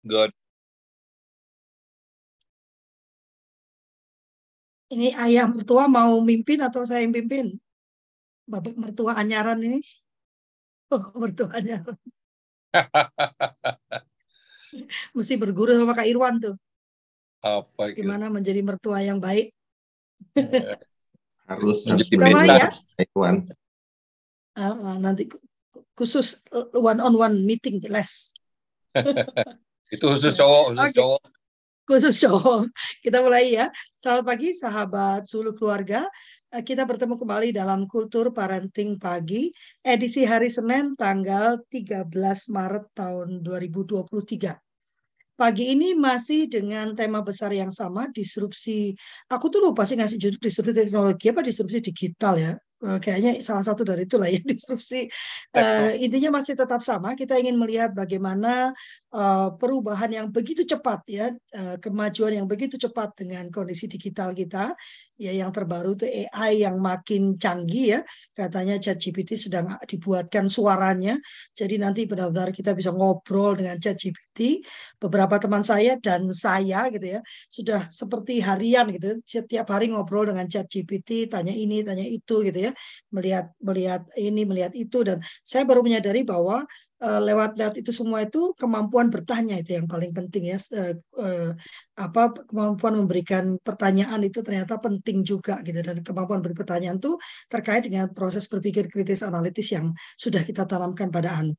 Good. Ini ayah mertua mau mimpin atau saya yang pimpin? Bapak mertua anyaran ini. Oh, mertua anyaran. Mesti berguru sama Kak Irwan tuh. Apa gitu? Gimana menjadi mertua yang baik. harus Menjadi beda. ya. Iwan. Ah, ah, nanti khusus one on one meeting les Itu khusus cowok, khusus Oke. cowok. khusus cowok. Kita mulai ya. Selamat pagi sahabat Sulu Keluarga. Eh, Kita bertemu kembali dalam Kultur Parenting Pagi edisi hari Senin tanggal 13 Maret tahun 2023. Pagi ini masih dengan tema besar yang sama, disrupsi. Aku tuh lupa sih ngasih judul disrupsi teknologi apa disrupsi digital ya. Eh, Kayaknya salah satu dari itulah ya disrupsi. Eh, intinya masih tetap sama. Kita ingin melihat bagaimana eh, perubahan yang begitu cepat ya, eh, kemajuan yang begitu cepat dengan kondisi digital kita. Ya yang terbaru itu AI yang makin canggih ya. Katanya ChatGPT sedang dibuatkan suaranya. Jadi nanti benar-benar kita bisa ngobrol dengan ChatGPT. Beberapa teman saya dan saya gitu ya sudah seperti harian gitu. Setiap hari ngobrol dengan ChatGPT, tanya ini, tanya itu gitu ya. Melihat melihat ini, melihat itu dan saya baru menyadari bahwa lewat-lewat itu semua itu kemampuan bertanya itu yang paling penting ya. Eh, eh, apa kemampuan memberikan pertanyaan itu ternyata penting juga gitu dan kemampuan beri pertanyaan itu terkait dengan proses berpikir kritis analitis yang sudah kita tanamkan pada anak.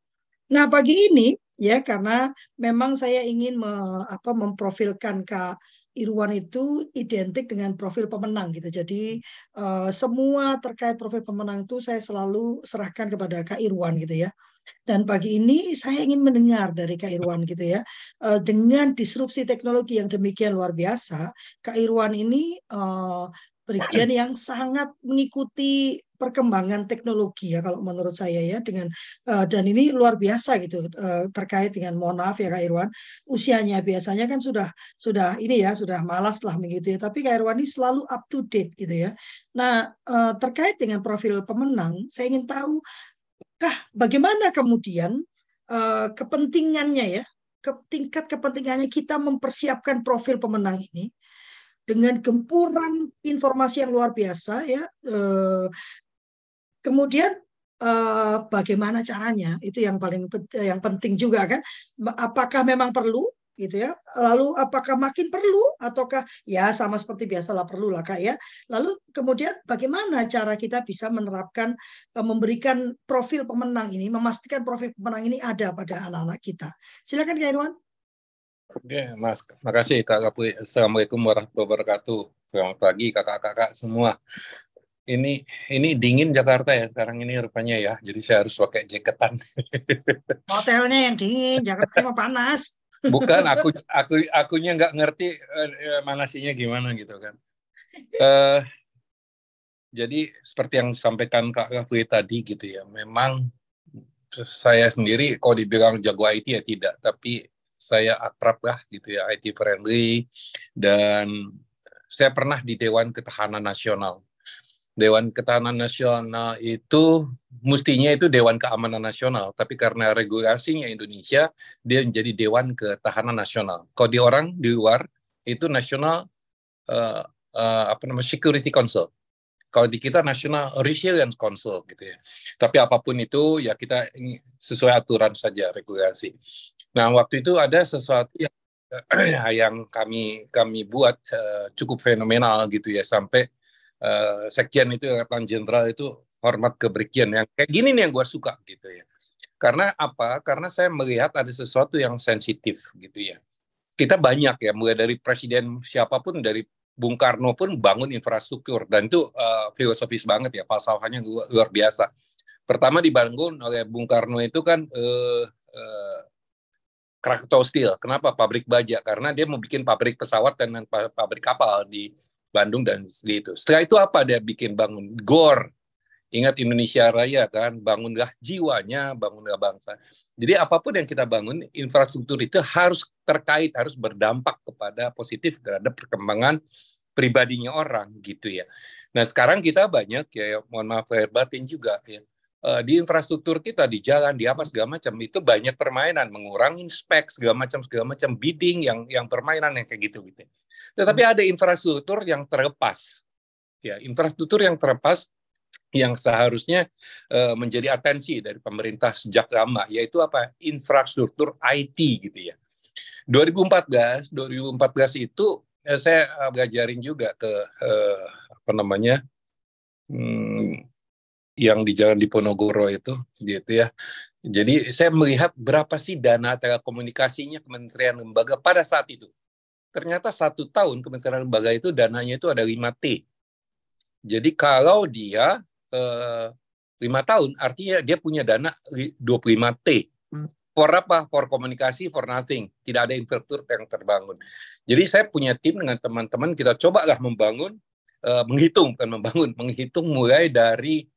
Nah, pagi ini ya karena memang saya ingin me- apa memprofilkan Kak Irwan itu identik dengan profil pemenang gitu. Jadi eh, semua terkait profil pemenang itu saya selalu serahkan kepada Kak Irwan gitu ya. Dan pagi ini saya ingin mendengar dari Kak Irwan gitu ya. Eh, dengan disrupsi teknologi yang demikian luar biasa, Kak Irwan ini eh, Brigjen yang sangat mengikuti perkembangan teknologi ya kalau menurut saya ya dengan eh, dan ini luar biasa gitu eh, terkait dengan mohon maaf ya Kak Irwan usianya biasanya kan sudah sudah ini ya sudah malas lah begitu ya tapi Kak Irwan ini selalu up to date gitu ya. Nah eh, terkait dengan profil pemenang saya ingin tahu kah bagaimana kemudian eh, kepentingannya ya ke tingkat kepentingannya kita mempersiapkan profil pemenang ini dengan gempuran informasi yang luar biasa ya kemudian eh, bagaimana caranya itu yang paling yang penting juga kan apakah memang perlu gitu ya lalu apakah makin perlu ataukah ya sama seperti biasalah perlu lah kak ya lalu kemudian bagaimana cara kita bisa menerapkan eh, memberikan profil pemenang ini memastikan profil pemenang ini ada pada anak-anak kita silakan kak Irwan Oke, Mas. Makasih Kak Kapui. Assalamualaikum warahmatullahi wabarakatuh. Selamat pagi kakak-kakak semua. Ini ini dingin Jakarta ya sekarang ini rupanya ya. Jadi saya harus pakai jaketan. hotelnya yang dingin Jakarta mah panas Bukan aku aku akunya nggak ngerti eh, manasinya gimana gitu kan. Eh jadi seperti yang disampaikan Kak Kapui tadi gitu ya. Memang saya sendiri kalau dibilang jago IT ya tidak, tapi saya akrab lah gitu ya IT friendly dan saya pernah di Dewan Ketahanan Nasional. Dewan Ketahanan Nasional itu mestinya itu Dewan Keamanan Nasional, tapi karena regulasinya Indonesia dia menjadi Dewan Ketahanan Nasional. Kalau di orang di luar itu National eh, eh, apa namanya Security Council. Kalau di kita National Resilience Council gitu ya. Tapi apa pun itu ya kita sesuai aturan saja regulasi. Nah, waktu itu ada sesuatu yang yang kami kami buat eh, cukup fenomenal gitu ya sampai eh, sekjen itu angkatan jenderal itu hormat ke brigjen yang kayak gini nih yang gue suka gitu ya. Karena apa? Karena saya melihat ada sesuatu yang sensitif gitu ya. Kita banyak ya, mulai dari presiden siapa pun dari Bung Karno pun bangun infrastruktur dan itu eh, filosofis banget ya, falsafahnya luar, biasa. Pertama dibangun oleh Bung Karno itu kan eh, eh, Krakatau Steel. Kenapa pabrik baja? Karena dia mau bikin pabrik pesawat dan pa- pabrik kapal di Bandung dan di itu. Setelah itu apa dia bikin bangun GOR. Ingat Indonesia Raya kan, bangunlah jiwanya, bangunlah bangsa. Jadi apa pun yang kita bangun, infrastruktur itu harus terkait, harus berdampak kepada positif terhadap perkembangan pribadinya orang gitu ya. Nah sekarang kita banyak ya, mohon maaf batin juga ya. Uh, di infrastruktur kita di jalan di apa segala macam itu banyak permainan. Mengurangi spek segala macam segala macam bidding yang yang permainan yang kayak gitu gitu tetapi ada infrastruktur yang terlepas. Ya infrastruktur yang terlepas yang seharusnya uh, menjadi atensi dari pemerintah sejak lama yaitu apa? Infrastruktur IT gitu ya. 2014 2014 itu eh, saya belajarin juga ke eh, apa namanya hmm, yang di Jalan Diponegoro itu gitu ya. Jadi saya melihat berapa sih dana telekomunikasinya Kementerian Lembaga pada saat itu. Ternyata satu tahun Kementerian Lembaga itu dananya itu ada 5T. Jadi kalau dia eh, 5 tahun, artinya dia punya dana 25T. Hmm. For apa? For komunikasi, for nothing. Tidak ada infrastruktur yang terbangun. Jadi saya punya tim dengan teman-teman, kita cobalah membangun, eh, menghitung, kan membangun, menghitung mulai dari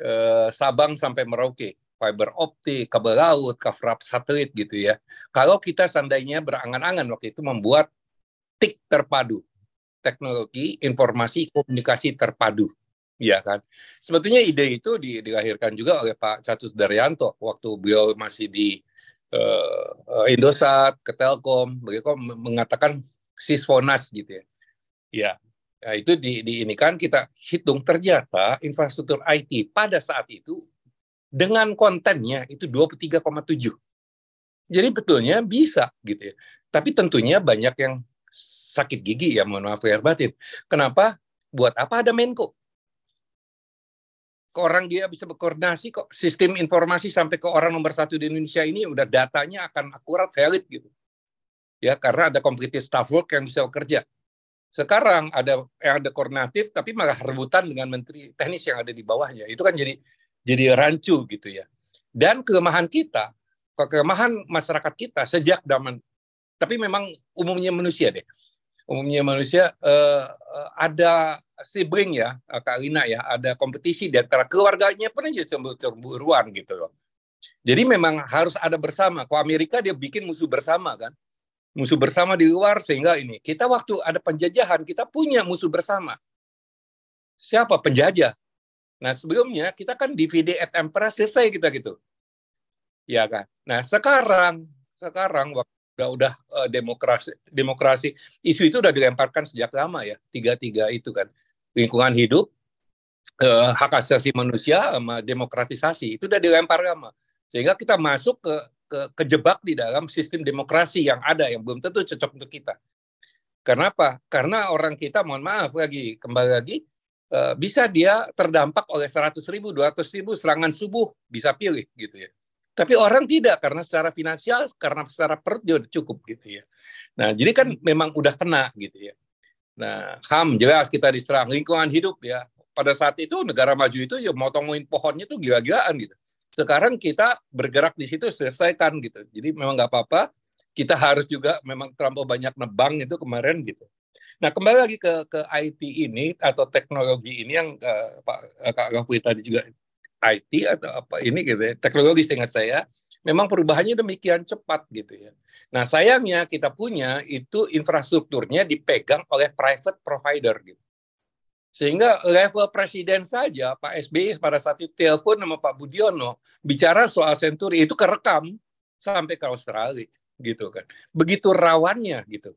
eh, Sabang sampai Merauke, fiber optik, kabel laut, cover up satelit gitu ya. Kalau kita seandainya berangan-angan waktu itu membuat TIK terpadu, teknologi informasi komunikasi terpadu, ya kan. Sebetulnya ide itu dilahirkan juga oleh Pak Catus Daryanto waktu beliau masih di uh, Indosat, ke Telkom, mengatakan sisfonas gitu ya. Ya, Nah, itu di, ini kan kita hitung ternyata infrastruktur IT pada saat itu dengan kontennya itu 23,7. Jadi betulnya bisa gitu ya. Tapi tentunya banyak yang sakit gigi ya mohon maaf ya batin. Kenapa? Buat apa ada Menko? Ke orang dia bisa berkoordinasi kok sistem informasi sampai ke orang nomor satu di Indonesia ini udah datanya akan akurat valid gitu. Ya karena ada competitive staff work yang bisa bekerja sekarang ada yang ada koordinatif tapi malah rebutan dengan menteri teknis yang ada di bawahnya. Itu kan jadi jadi rancu gitu ya. Dan kelemahan kita, kelemahan masyarakat kita sejak zaman tapi memang umumnya manusia deh. Umumnya manusia uh, ada sibling ya, Kak Lina ya, ada kompetisi di antara keluarganya pun aja cemburu-cemburuan gitu loh. Jadi memang harus ada bersama. Kalau Amerika dia bikin musuh bersama kan musuh bersama di luar sehingga ini kita waktu ada penjajahan kita punya musuh bersama. Siapa? Penjajah. Nah sebelumnya kita kan DVD at emperor selesai kita gitu. Ya kan? Nah sekarang sekarang udah udah uh, demokrasi demokrasi isu itu udah dilemparkan sejak lama ya tiga tiga itu kan. Lingkungan hidup uh, hak asasi manusia sama demokratisasi itu udah dilempar lama. Sehingga kita masuk ke ke, kejebak di dalam sistem demokrasi yang ada yang belum tentu cocok untuk kita. Kenapa? Karena orang kita, mohon maaf lagi, kembali lagi, uh, bisa dia terdampak oleh 100 ribu, 200 ribu serangan subuh, bisa pilih gitu ya. Tapi orang tidak, karena secara finansial, karena secara perut dia udah cukup gitu ya. Nah, jadi kan memang udah kena gitu ya. Nah, HAM jelas kita diserang, lingkungan hidup ya. Pada saat itu negara maju itu ya motongin pohonnya tuh gila-gilaan gitu. Sekarang kita bergerak di situ selesaikan gitu. Jadi memang nggak apa-apa. Kita harus juga memang terlalu banyak nebang itu kemarin gitu. Nah kembali lagi ke ke IT ini atau teknologi ini yang uh, Pak uh, Kak Gafui tadi juga IT atau apa ini gitu ya. Teknologi seingat saya memang perubahannya demikian cepat gitu ya. Nah sayangnya kita punya itu infrastrukturnya dipegang oleh private provider gitu. Sehingga level presiden saja Pak SBY pada saat itu telepon sama Pak Budiono bicara soal senturi itu kerekam sampai ke Australia gitu kan. Begitu rawannya gitu.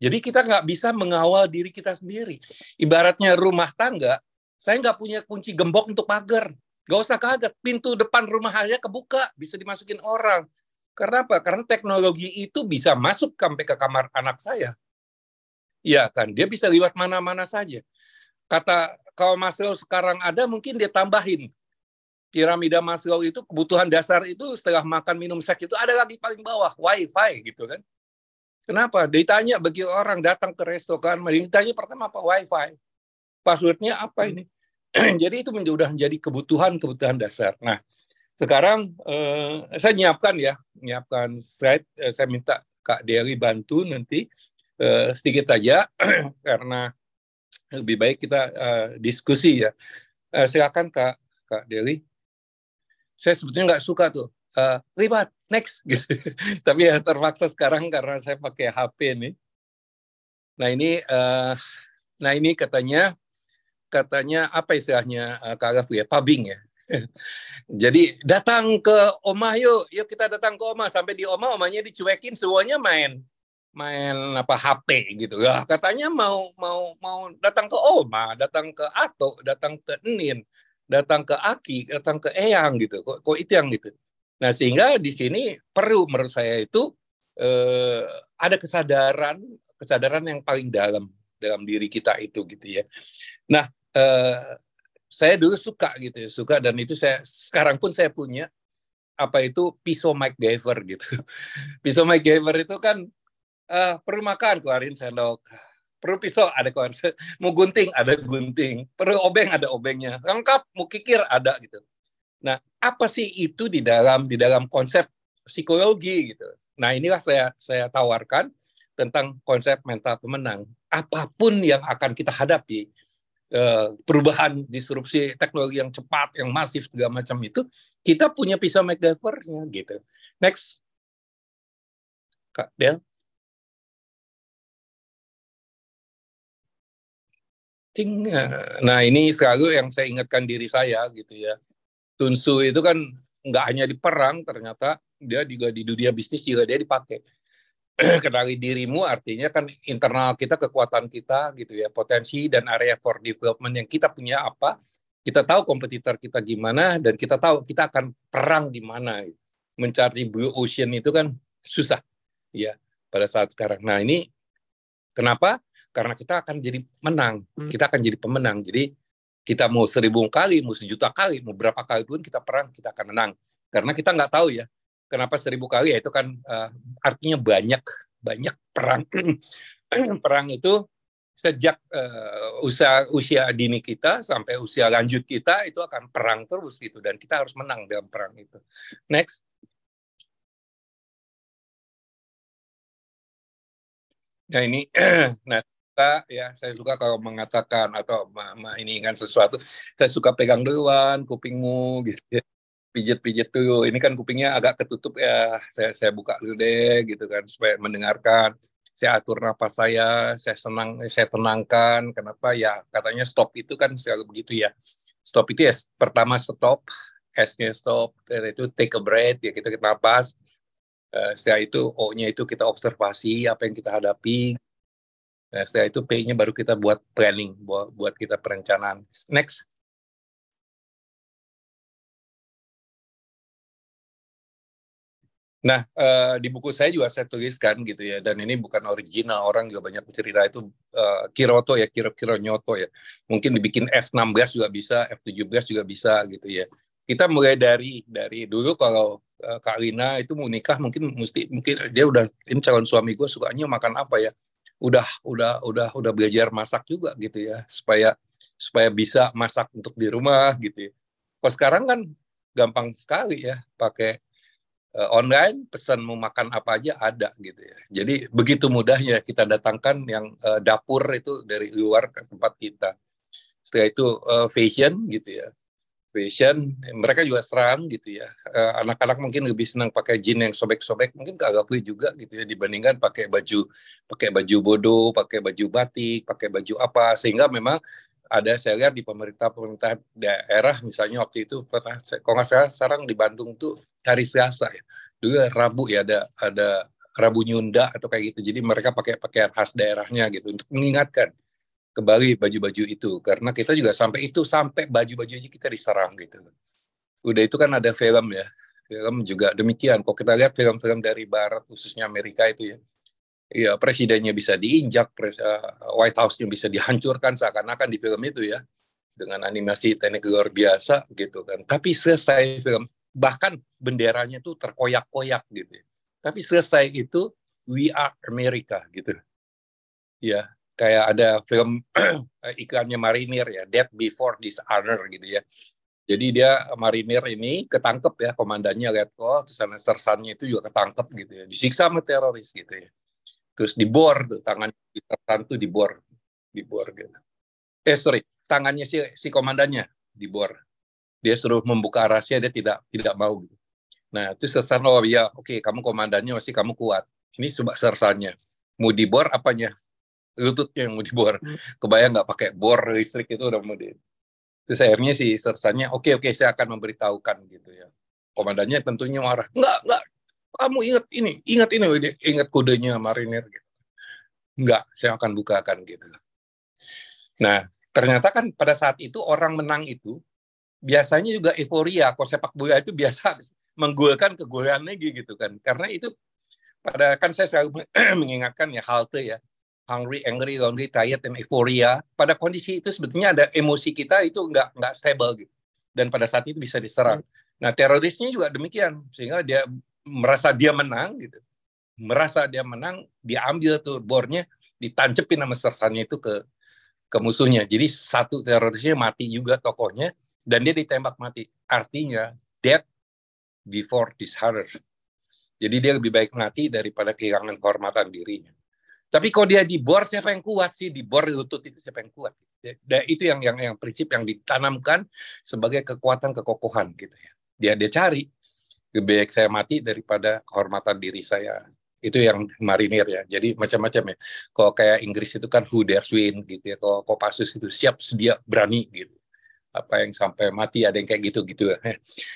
Jadi kita nggak bisa mengawal diri kita sendiri. Ibaratnya rumah tangga, saya nggak punya kunci gembok untuk pagar. Nggak usah kaget, pintu depan rumah saya kebuka, bisa dimasukin orang. Karena apa? Karena teknologi itu bisa masuk sampai ke kamar anak saya. Iya kan, dia bisa lewat mana-mana saja kata kalau Maslow sekarang ada mungkin dia tambahin. Piramida Maslow itu kebutuhan dasar itu setelah makan minum seks itu ada lagi paling bawah wifi gitu kan. Kenapa? Ditanya bagi orang datang ke resto kan ditanya pertama apa wifi? Passwordnya apa ini? Jadi itu sudah menjadi kebutuhan kebutuhan dasar. Nah sekarang eh, saya nyiapkan ya nyiapkan slide eh, saya minta Kak Dewi bantu nanti eh, sedikit saja karena lebih baik kita uh, diskusi ya. Uh, silakan Kak Kak Deli. Saya sebetulnya nggak suka tuh uh, libat next gitu. Tapi ya terpaksa sekarang karena saya pakai HP nih. Nah ini uh, nah ini katanya katanya apa istilahnya uh, Kak Gafu ya pubbing ya Jadi datang ke Oma yuk, yuk kita datang ke Oma sampai di Oma omanya dicuekin semuanya main main apa HP gitu. Ya, katanya mau mau mau datang ke Oma, datang ke Ato, datang ke Enin, datang ke Aki, datang ke Eyang gitu. Kok, kok itu yang gitu. Nah, sehingga di sini perlu menurut saya itu eh, ada kesadaran kesadaran yang paling dalam dalam diri kita itu gitu ya. Nah, eh, saya dulu suka gitu ya, suka dan itu saya sekarang pun saya punya apa itu pisau MacGyver gitu. pisau MacGyver itu kan uh, perlu makan keluarin sendok, perlu pisau ada keluarin, mau gunting ada gunting, perlu obeng ada obengnya, lengkap mau kikir ada gitu. Nah, apa sih itu di dalam di dalam konsep psikologi gitu. Nah, inilah saya saya tawarkan tentang konsep mental pemenang. Apa pun yang akan kita hadapi, Eh, perubahan disrupsi teknologi yang cepat, yang masif segala macam itu, kita punya pisau MacGyver-nya gitu. Next, Kak Del. Nah ini selalu yang saya ingatkan diri saya gitu ya. Tunsu itu kan nggak hanya di perang, ternyata dia juga di dunia bisnis juga dia dipakai. kenali dirimu artinya kan internal kita kekuatan kita gitu ya potensi dan area for development yang kita punya apa kita tahu kompetitor kita gimana dan kita tahu kita akan perang di mana mencari blue ocean itu kan susah ya pada saat sekarang nah ini kenapa karena kita akan jadi menang hmm. kita akan jadi pemenang jadi kita mau seribu kali mau sejuta kali mau berapa kali pun kita perang kita akan menang karena kita nggak tahu ya Kenapa seribu kali ya itu kan uh, artinya banyak banyak perang perang itu sejak uh, usia usia dini kita sampai usia lanjut kita itu akan perang terus gitu dan kita harus menang dalam perang itu. Next. Nah ini, nah ya saya suka kalau mengatakan atau ini kan sesuatu, saya suka pegang duluan kupingmu gitu. Ya pijit-pijit dulu. Ini kan kupingnya agak ketutup ya. Saya saya buka dulu deh gitu kan supaya mendengarkan. Saya atur nafas saya, saya senang, saya tenangkan. Kenapa ya? Katanya stop itu kan selalu begitu ya. Stop itu ya pertama stop, S-nya stop, itu take a breath ya kita kita napas. Uh, setelah itu O-nya itu kita observasi apa yang kita hadapi. Nah, setelah itu P-nya baru kita buat planning, buat, kita perencanaan. Next. Nah, uh, di buku saya juga saya tuliskan gitu ya, dan ini bukan original, orang juga banyak bercerita itu uh, Kiroto ya, Kiro Kiro Nyoto ya. Mungkin dibikin F16 juga bisa, F17 juga bisa gitu ya. Kita mulai dari dari dulu kalau uh, Kak Lina itu mau nikah mungkin mesti mungkin dia udah ini calon suami gue sukanya makan apa ya. Udah udah udah udah belajar masak juga gitu ya, supaya supaya bisa masak untuk di rumah gitu ya. Kalau sekarang kan gampang sekali ya pakai uh, online pesan mau makan apa aja ada gitu ya. Jadi begitu mudahnya kita datangkan yang uh, dapur itu dari luar ke tempat kita. Setelah itu uh, fashion gitu ya. Fashion mereka juga serang gitu ya. anak-anak mungkin lebih senang pakai jeans yang sobek-sobek, mungkin kagak beli juga gitu ya dibandingkan pakai baju pakai baju bodoh, pakai baju batik, pakai baju apa. Sehingga memang ada saya lihat di pemerintah pemerintah daerah misalnya waktu itu pernah kalau nggak salah sekarang di Bandung tuh hari Selasa ya. Dulu Rabu ya ada ada Rabu Nyunda atau kayak gitu. Jadi mereka pakai pakaian khas daerahnya gitu untuk mengingatkan kembali baju-baju itu karena kita juga sampai itu sampai baju-baju aja kita diserang gitu udah itu kan ada film ya film juga demikian kok kita lihat film-film dari Barat khususnya Amerika itu ya ya presidennya bisa diinjak, pres, uh, White House-nya bisa dihancurkan seakan-akan di film itu ya dengan animasi teknik luar biasa gitu kan. Tapi selesai film bahkan benderanya tuh terkoyak-koyak gitu. Ya. Tapi selesai itu We Are America gitu. Ya, kayak ada film iklannya marinir ya, Death Before Dishonor gitu ya. Jadi dia marinir ini ketangkep ya komandannya lihat kok terus sersannya itu juga ketangkep gitu ya, disiksa sama teroris gitu ya. Terus dibor tuh tangan tertentu dibor dibor gitu. Eh sorry tangannya si si komandannya dibor. Dia suruh membuka rahasia dia tidak tidak mau gitu. nah itu sersan oh ya oke okay, kamu komandannya masih kamu kuat. Ini coba sersannya mau dibor apanya lututnya yang mau dibor hmm. kebayang nggak pakai bor listrik itu udah mau di Terus akhirnya si sersannya, oke okay, oke okay, saya akan memberitahukan gitu ya. Komandannya tentunya marah, enggak enggak, kamu ingat ini, ingat ini, ingat kodenya marinir gitu. Enggak, saya akan bukakan gitu. Nah, ternyata kan pada saat itu orang menang itu biasanya juga euforia. Kalau sepak bola itu biasa menggolkan kegolan lagi gitu kan. Karena itu pada kan saya selalu mengingatkan ya halte ya hungry, angry, lonely, tired, dan euphoria. Pada kondisi itu sebetulnya ada emosi kita itu nggak nggak stable gitu. Dan pada saat itu bisa diserang. Nah terorisnya juga demikian sehingga dia merasa dia menang gitu, merasa dia menang, dia ambil tuh bornya, ditancepin sama sersannya itu ke ke musuhnya. Jadi satu terorisnya mati juga tokohnya dan dia ditembak mati. Artinya death before dishonor. Jadi dia lebih baik mati daripada kehilangan kehormatan dirinya. Tapi kalau dia di bor siapa yang kuat sih? Di bor lutut itu siapa yang kuat? Dan itu yang yang yang prinsip yang ditanamkan sebagai kekuatan kekokohan gitu ya. Dia dia cari lebih baik saya mati daripada kehormatan diri saya. Itu yang marinir ya. Jadi macam-macam ya. Kalau kayak Inggris itu kan who dares win gitu ya. Kalau Kopassus itu siap sedia berani gitu apa yang sampai mati ada yang kayak gitu gitu ya.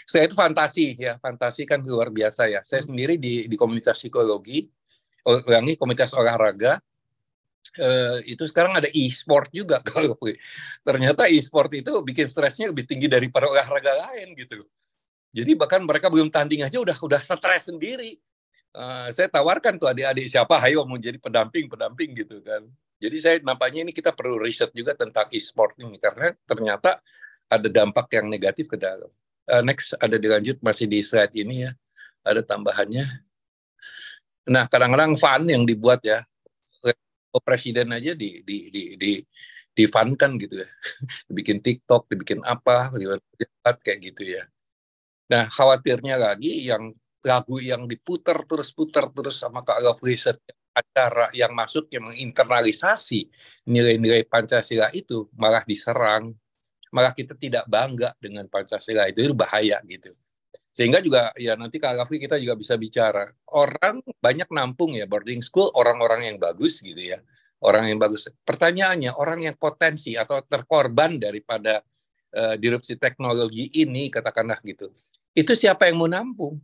Saya itu fantasi ya, fantasi kan luar biasa ya. Saya sendiri di di komunitas psikologi ulangi komunitas olahraga eh, itu sekarang ada e-sport juga. Kalau ternyata e-sport itu bikin stresnya lebih tinggi daripada olahraga lain gitu. Jadi bahkan mereka belum tanding aja udah udah stres sendiri. Uh, saya tawarkan tuh adik-adik siapa ayo mau jadi pendamping pendamping gitu kan. Jadi saya nampaknya ini kita perlu riset juga tentang e-sport ini karena ternyata ada dampak yang negatif ke dalam. Uh, next ada dilanjut masih di slide ini ya. Ada tambahannya Nah, kadang-kadang fun yang dibuat ya, presiden aja di di di di di fun kan gitu ya, dibikin TikTok, dibikin apa, dibuat kayak gitu ya. Nah, khawatirnya lagi yang lagu yang diputar terus putar terus sama Kak Riset acara yang masuk yang menginternalisasi nilai-nilai Pancasila itu malah diserang, malah kita tidak bangga dengan Pancasila itu, itu bahaya gitu. Sehingga juga ya nanti Kak Gafri kita juga bisa bicara. Orang banyak nampung ya boarding school orang-orang yang bagus gitu ya. Orang yang bagus. Pertanyaannya orang yang potensi atau terkorban daripada uh, disrupsi teknologi ini katakanlah gitu. Itu siapa yang mau nampung?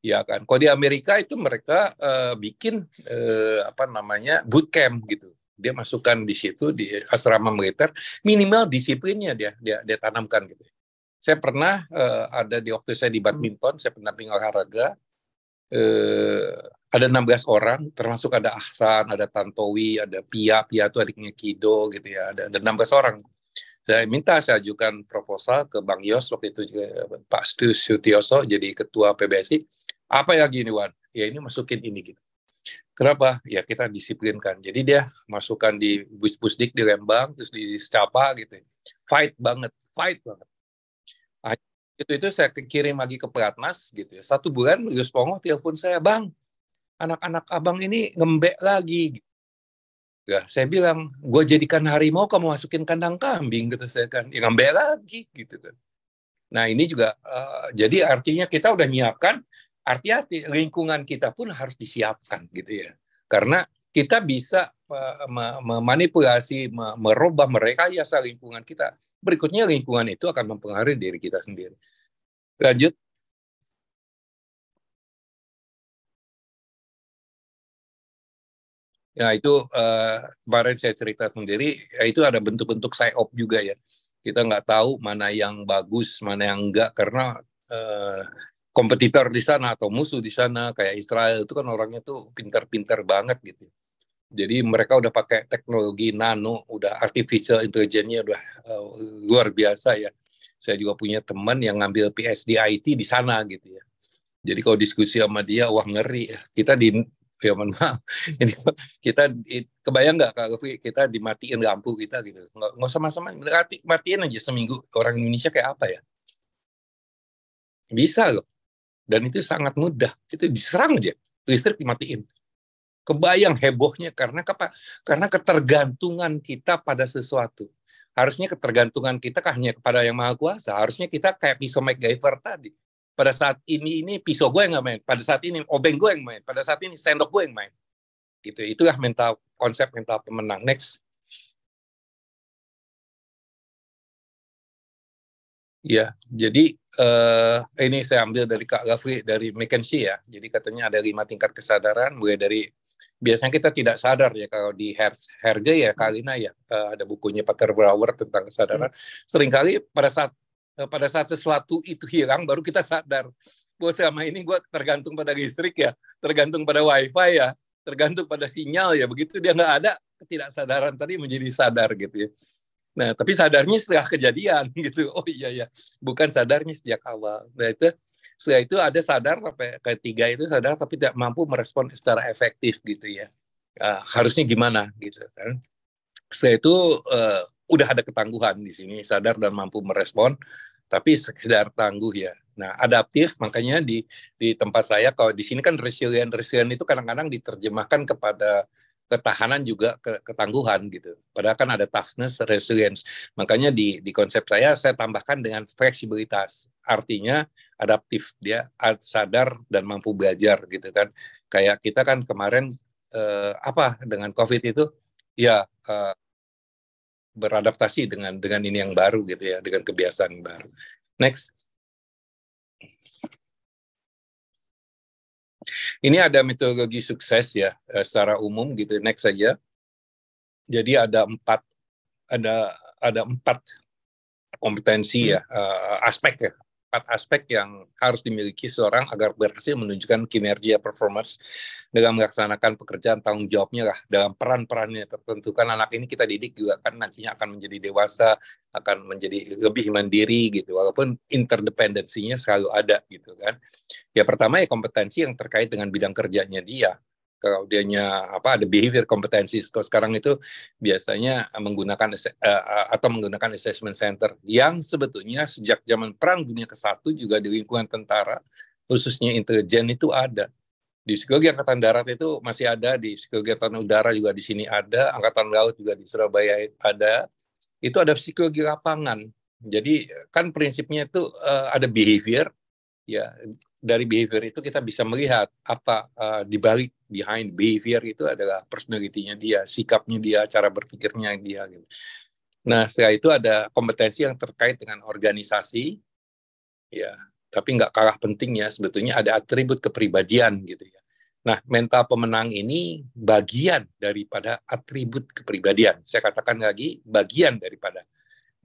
Ya kan. Kalau di Amerika itu mereka uh, bikin uh, apa namanya bootcamp gitu dia masukkan di situ di asrama militer minimal disiplinnya dia dia dia tanamkan gitu saya pernah uh, ada di waktu saya di badminton, saya pendamping olahraga. Uh, ada 16 orang, termasuk ada Ahsan, ada Tantowi, ada Pia, Pia itu adiknya Kido gitu ya, ada, ada 16 orang. Saya minta saya ajukan proposal ke Bang Yos waktu itu juga Pak Sutioso jadi ketua PBSI. Apa ya gini Wan? Ya ini masukin ini gitu. Kenapa? Ya kita disiplinkan. Jadi dia masukkan di bus-busdik di Lembang, terus di Stapa gitu. Fight banget, fight banget itu itu saya kirim lagi ke pelatnas gitu ya. Satu bulan Gus Pongo telepon saya bang anak-anak abang ini ngembek lagi. Ya saya bilang gue jadikan harimau kamu masukin kandang kambing gitu saya kan. Ya ngembek lagi gitu kan. Nah ini juga uh, jadi artinya kita udah nyiapkan arti-arti lingkungan kita pun harus disiapkan gitu ya. Karena kita bisa memanipulasi merubah mereka ya lingkungan kita berikutnya lingkungan itu akan mempengaruhi diri kita sendiri. Lanjut. Ya itu uh, kemarin saya cerita sendiri, ya itu ada bentuk-bentuk op juga ya. Kita nggak tahu mana yang bagus, mana yang enggak karena uh, kompetitor di sana atau musuh di sana kayak Israel itu kan orangnya tuh pintar-pintar banget gitu. Jadi mereka udah pakai teknologi nano, udah artificial intelligence-nya udah uh, luar biasa ya. Saya juga punya teman yang ngambil PhD IT di sana gitu ya. Jadi kalau diskusi sama dia, wah ngeri. Kita di ya mohon maaf, ini kita kebayang nggak kalau kita dimatiin lampu kita gitu, nggak, nggak usah sama-sama matiin aja seminggu orang Indonesia kayak apa ya? Bisa loh, dan itu sangat mudah. Itu diserang aja, listrik dimatiin Kebayang hebohnya karena apa? Karena ketergantungan kita pada sesuatu. Harusnya ketergantungan kita hanya kepada yang maha kuasa. Harusnya kita kayak pisau MacGyver tadi. Pada saat ini ini pisau gue yang nggak main. Pada saat ini obeng gue yang main. Pada saat ini sendok gue yang main. Gitu. Itulah mental konsep mental pemenang. Next. Ya, jadi uh, ini saya ambil dari Kak Gafri dari McKinsey ya. Jadi katanya ada lima tingkat kesadaran, mulai dari biasanya kita tidak sadar ya kalau di Herge ya Kalina ya uh, ada bukunya Peter Brower tentang kesadaran. Seringkali pada saat uh, pada saat sesuatu itu hilang baru kita sadar. Gue selama ini gue tergantung pada listrik ya, tergantung pada wifi ya, tergantung pada sinyal ya. Begitu dia nggak ada, ketidaksadaran tadi menjadi sadar gitu ya. Nah, tapi sadarnya setelah kejadian gitu. Oh iya ya, bukan sadarnya sejak awal. Nah, itu setelah itu ada sadar sampai ketiga itu sadar tapi tidak mampu merespon secara efektif gitu ya. Uh, harusnya gimana gitu kan. Setelah itu uh, udah ada ketangguhan di sini, sadar dan mampu merespon, tapi sekedar tangguh ya. Nah, adaptif makanya di di tempat saya kalau di sini kan resilient resilient itu kadang-kadang diterjemahkan kepada ketahanan juga ke, ketangguhan gitu. Padahal kan ada toughness, resilience. Makanya di di konsep saya saya tambahkan dengan fleksibilitas. Artinya adaptif, dia sadar dan mampu belajar gitu kan. Kayak kita kan kemarin eh, apa dengan Covid itu ya eh, beradaptasi dengan dengan ini yang baru gitu ya, dengan kebiasaan baru. Next. Ini ada metodologi sukses ya eh, secara umum gitu. Next saja. Jadi ada empat ada ada empat kompetensi ya uh, aspek ya empat aspek yang harus dimiliki seorang agar berhasil menunjukkan kinerja performance dalam melaksanakan pekerjaan tanggung jawabnya lah. Dalam peran-perannya tertentu. Kan anak ini kita didik juga kan nantinya akan menjadi dewasa akan menjadi lebih mandiri gitu. Walaupun interdependensinya selalu ada gitu kan. Ya pertama ya kompetensi yang terkait dengan bidang kerjanya dia kalau dianya apa ada behavior kompetensi kalau sekarang itu biasanya menggunakan uh, atau menggunakan assessment center yang sebetulnya sejak zaman perang dunia ke satu juga di lingkungan tentara khususnya intelijen itu ada. Di psikologi angkatan darat itu masih ada di psikologi angkatan udara juga di sini ada angkatan laut juga di Surabaya ada. Itu ada psikologi lapangan. Jadi kan prinsipnya itu uh, ada behavior ya dari behavior itu kita bisa melihat apa uh, di balik behind behavior itu adalah personality-nya dia, sikapnya dia, cara berpikirnya dia gitu. Nah, setelah itu ada kompetensi yang terkait dengan organisasi ya, tapi nggak kalah pentingnya sebetulnya ada atribut kepribadian gitu ya. Nah, mental pemenang ini bagian daripada atribut kepribadian. Saya katakan lagi, bagian daripada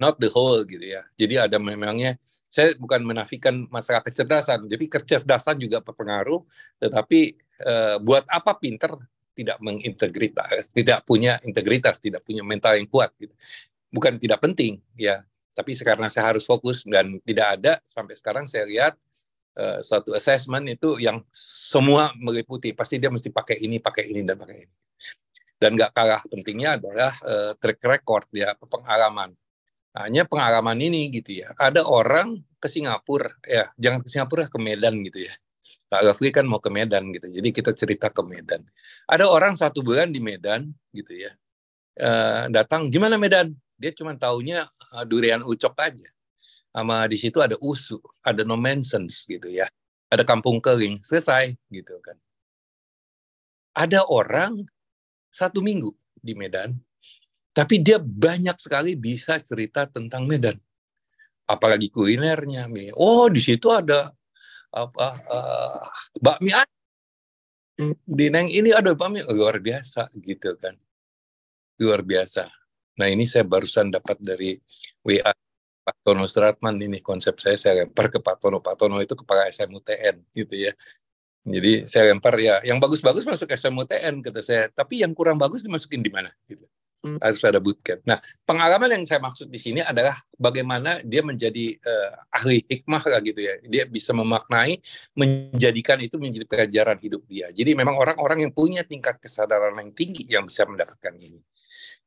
not the whole gitu ya. Jadi ada memangnya saya bukan menafikan masalah kecerdasan, jadi kecerdasan juga berpengaruh, tetapi eh, buat apa pinter tidak mengintegritas, tidak punya integritas, tidak punya mental yang kuat gitu. Bukan tidak penting ya, tapi karena saya harus fokus dan tidak ada sampai sekarang saya lihat uh, suatu assessment itu yang semua meliputi pasti dia mesti pakai ini, pakai ini dan pakai ini. Dan nggak kalah pentingnya adalah uh, track record ya pengalaman hanya pengalaman ini gitu ya. Ada orang ke Singapura, ya jangan ke Singapura, ke Medan gitu ya. Pak Gafri kan mau ke Medan gitu. Jadi kita cerita ke Medan. Ada orang satu bulan di Medan gitu ya. E, datang, gimana Medan? Dia cuma taunya uh, durian ucok aja. Sama di situ ada usu, ada no mentions gitu ya. Ada kampung kering, selesai gitu kan. Ada orang satu minggu di Medan, tapi dia banyak sekali bisa cerita tentang Medan. Apalagi kulinernya. Oh, di situ ada apa uh, bakmi di Neng ini ada bakmi luar biasa gitu kan. Luar biasa. Nah, ini saya barusan dapat dari WA Pak Tono Stratman ini konsep saya saya lempar ke Pak Tono. Pak Tono itu kepala SMUTN gitu ya. Jadi saya lempar ya, yang bagus-bagus masuk SMUTN kata saya, tapi yang kurang bagus dimasukin di mana gitu harus ada bootcamp. Nah, pengalaman yang saya maksud di sini adalah bagaimana dia menjadi uh, ahli hikmah lah gitu ya. Dia bisa memaknai, menjadikan itu menjadi pelajaran hidup dia. Jadi memang orang-orang yang punya tingkat kesadaran yang tinggi yang bisa mendapatkan ini.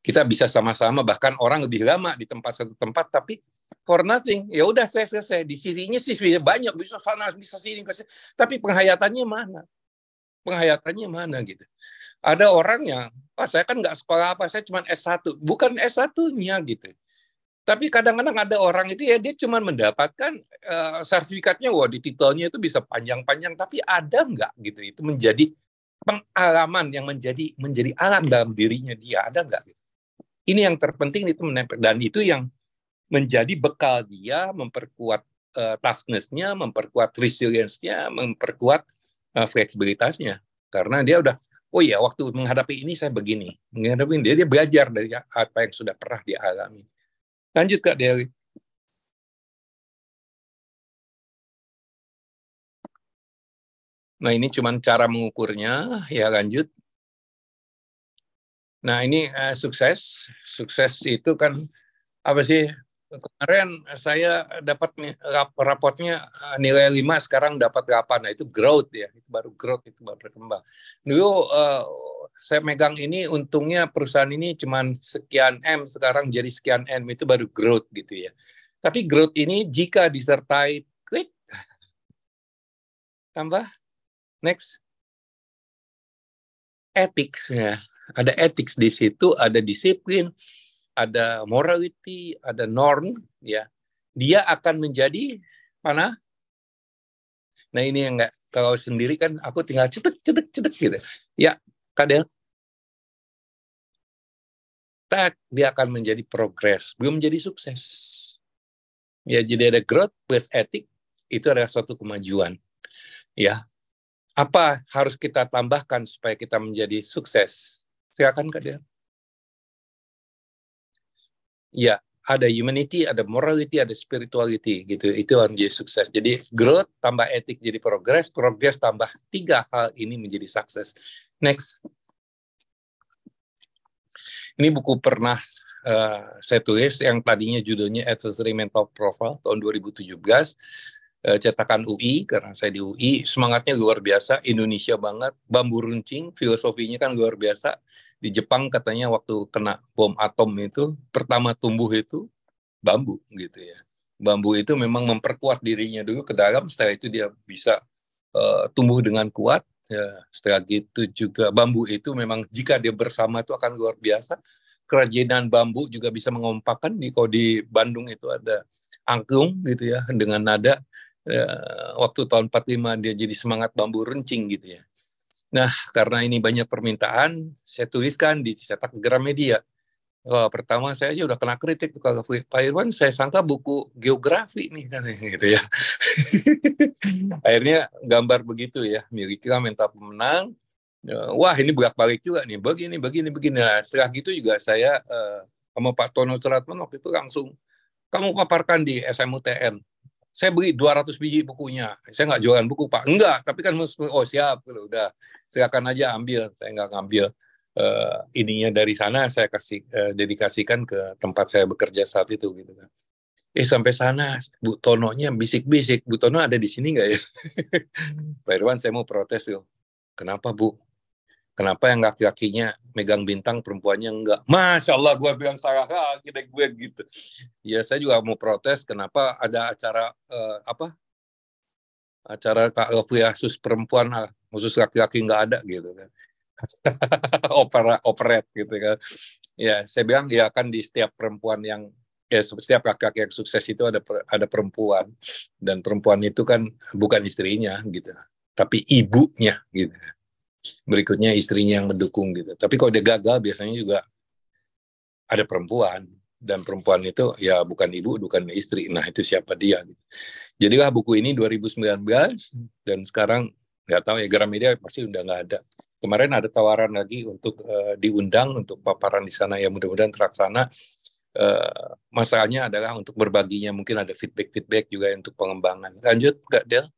Kita bisa sama-sama bahkan orang lebih lama di tempat satu tempat tapi for nothing. Ya udah saya selesai. Di sininya sih banyak bisa sana bisa sini bisa. Tapi penghayatannya mana? Penghayatannya mana gitu. Ada orang yang, oh, saya kan nggak sekolah apa, saya cuma S1. Bukan S1-nya gitu. Tapi kadang-kadang ada orang itu ya dia cuma mendapatkan uh, sertifikatnya, wah di titelnya itu bisa panjang-panjang, tapi ada nggak gitu? Itu menjadi pengalaman yang menjadi menjadi alam dalam dirinya dia, ada nggak? Gitu. Ini yang terpenting itu menempel dan itu yang menjadi bekal dia memperkuat uh, toughness-nya, memperkuat resilience-nya, memperkuat uh, fleksibilitasnya. Karena dia udah, oh iya waktu menghadapi ini saya begini. Menghadapi ini, dia, dia belajar dari apa yang sudah pernah dia alami. Lanjut Kak Deli. Nah ini cuma cara mengukurnya, ya lanjut. Nah ini uh, sukses, sukses itu kan apa sih kemarin saya dapat rapotnya eh, nilai 5 sekarang dapat 8 nah itu growth ya itu baru growth itu baru berkembang. Dulu uh, saya megang ini untungnya perusahaan ini cuma sekian M sekarang jadi sekian M itu baru growth gitu ya. Tapi growth ini jika disertai klik tambah next. Ethics ya ada ethics di situ ada disiplin ada morality, ada norm, ya, dia akan menjadi mana? Nah ini yang enggak kalau sendiri kan aku tinggal cetek cetek cetek gitu. Ya, kadel. Tak, dia akan menjadi progres, belum menjadi sukses. Ya, jadi ada growth plus etik itu adalah suatu kemajuan. Ya, apa harus kita tambahkan supaya kita menjadi sukses? Silakan Kak ya ada humanity, ada morality, ada spirituality gitu. Itu yang jadi sukses. Jadi growth tambah etik jadi progress, progress tambah tiga hal ini menjadi sukses. Next. Ini buku pernah uh, saya tulis yang tadinya judulnya Adversary Mental Profile tahun 2017 uh, cetakan UI karena saya di UI semangatnya luar biasa Indonesia banget bambu runcing filosofinya kan luar biasa di Jepang katanya waktu kena bom atom itu pertama tumbuh itu bambu gitu ya. Bambu itu memang memperkuat dirinya dulu ke dalam, setelah itu dia bisa uh, tumbuh dengan kuat. Ya, setelah itu juga bambu itu memang jika dia bersama itu akan luar biasa. Kerajinan bambu juga bisa mengompakkan di kalau di Bandung itu ada angklung gitu ya dengan nada ya, waktu tahun 45 dia jadi semangat bambu runcing gitu ya. Nah, karena ini banyak permintaan, saya tuliskan di cetak Gramedia. Wah, pertama saya aja udah kena kritik tuh kalau Pak Irwan, saya sangka buku geografi nih kan gitu ya. Akhirnya gambar begitu ya, milikilah mental pemenang. Ya, wah, ini bolak-balik juga nih, begini, begini, begini. Nah, setelah gitu juga saya uh, sama Pak Tono Suratman waktu itu langsung kamu paparkan di SMUTN saya beli 200 biji bukunya. Saya nggak jualan buku, Pak. Enggak, tapi kan oh siap, udah silakan aja ambil. Saya nggak ngambil uh, ininya dari sana, saya kasih uh, dedikasikan ke tempat saya bekerja saat itu gitu kan. Eh sampai sana Bu Tononya bisik-bisik, Bu Tono ada di sini nggak ya? Pak Irwan saya mau protes tuh. Kenapa Bu? Kenapa yang laki-lakinya megang bintang, perempuannya enggak? Masya Allah, gue bilang salah lagi deh gue gitu. Ya saya juga mau protes, kenapa ada acara uh, apa? Acara Kak khusus perempuan, khusus laki-laki enggak ada gitu kan. Opera, operet gitu kan. Ya, saya bilang ya kan di setiap perempuan yang ya setiap laki-laki yang sukses itu ada ada perempuan dan perempuan itu kan bukan istrinya gitu, tapi ibunya gitu berikutnya istrinya yang mendukung gitu. Tapi kalau dia gagal biasanya juga ada perempuan dan perempuan itu ya bukan ibu, bukan istri. Nah itu siapa dia? Gitu. Jadilah buku ini 2019 dan sekarang nggak tahu ya Gramedia pasti udah nggak ada. Kemarin ada tawaran lagi untuk uh, diundang untuk paparan di sana ya mudah-mudahan terlaksana. Uh, masalahnya adalah untuk berbaginya mungkin ada feedback-feedback juga untuk pengembangan. Lanjut, Kak Del.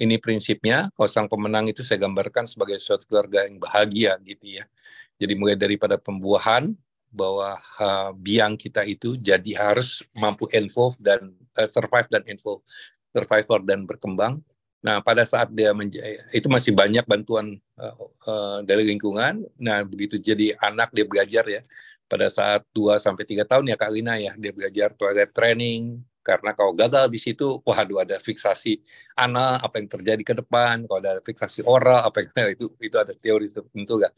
Ini prinsipnya, kalau sang pemenang itu saya gambarkan sebagai suatu keluarga yang bahagia gitu ya. Jadi mulai daripada pembuahan, bahwa uh, biang kita itu jadi harus mampu involve dan uh, survive dan involve, survivor dan berkembang. Nah, pada saat dia menjadi itu masih banyak bantuan uh, uh, dari lingkungan. Nah, begitu jadi anak dia belajar ya. Pada saat 2 sampai 3 tahun ya Kak Lina ya, dia belajar toilet training, karena kalau gagal di situ, waduh ada fiksasi ana apa yang terjadi ke depan, kalau ada fiksasi oral apa yang itu itu ada teori tertentu kan.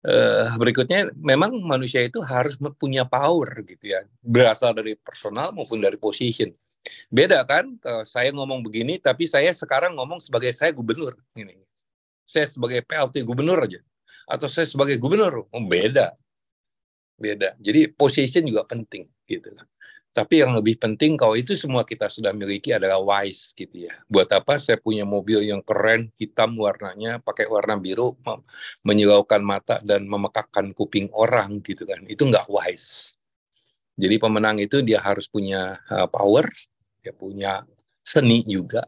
Uh, berikutnya memang manusia itu harus punya power gitu ya, berasal dari personal maupun dari position. Beda kan, kalau saya ngomong begini, tapi saya sekarang ngomong sebagai saya gubernur ini, saya sebagai PLT gubernur aja, atau saya sebagai gubernur, oh, beda beda. Jadi position juga penting gitu. Tapi yang lebih penting kalau itu semua kita sudah miliki adalah wise gitu ya. Buat apa saya punya mobil yang keren, hitam warnanya, pakai warna biru, menyilaukan mata dan memekakkan kuping orang gitu kan. Itu nggak wise. Jadi pemenang itu dia harus punya uh, power, dia punya seni juga,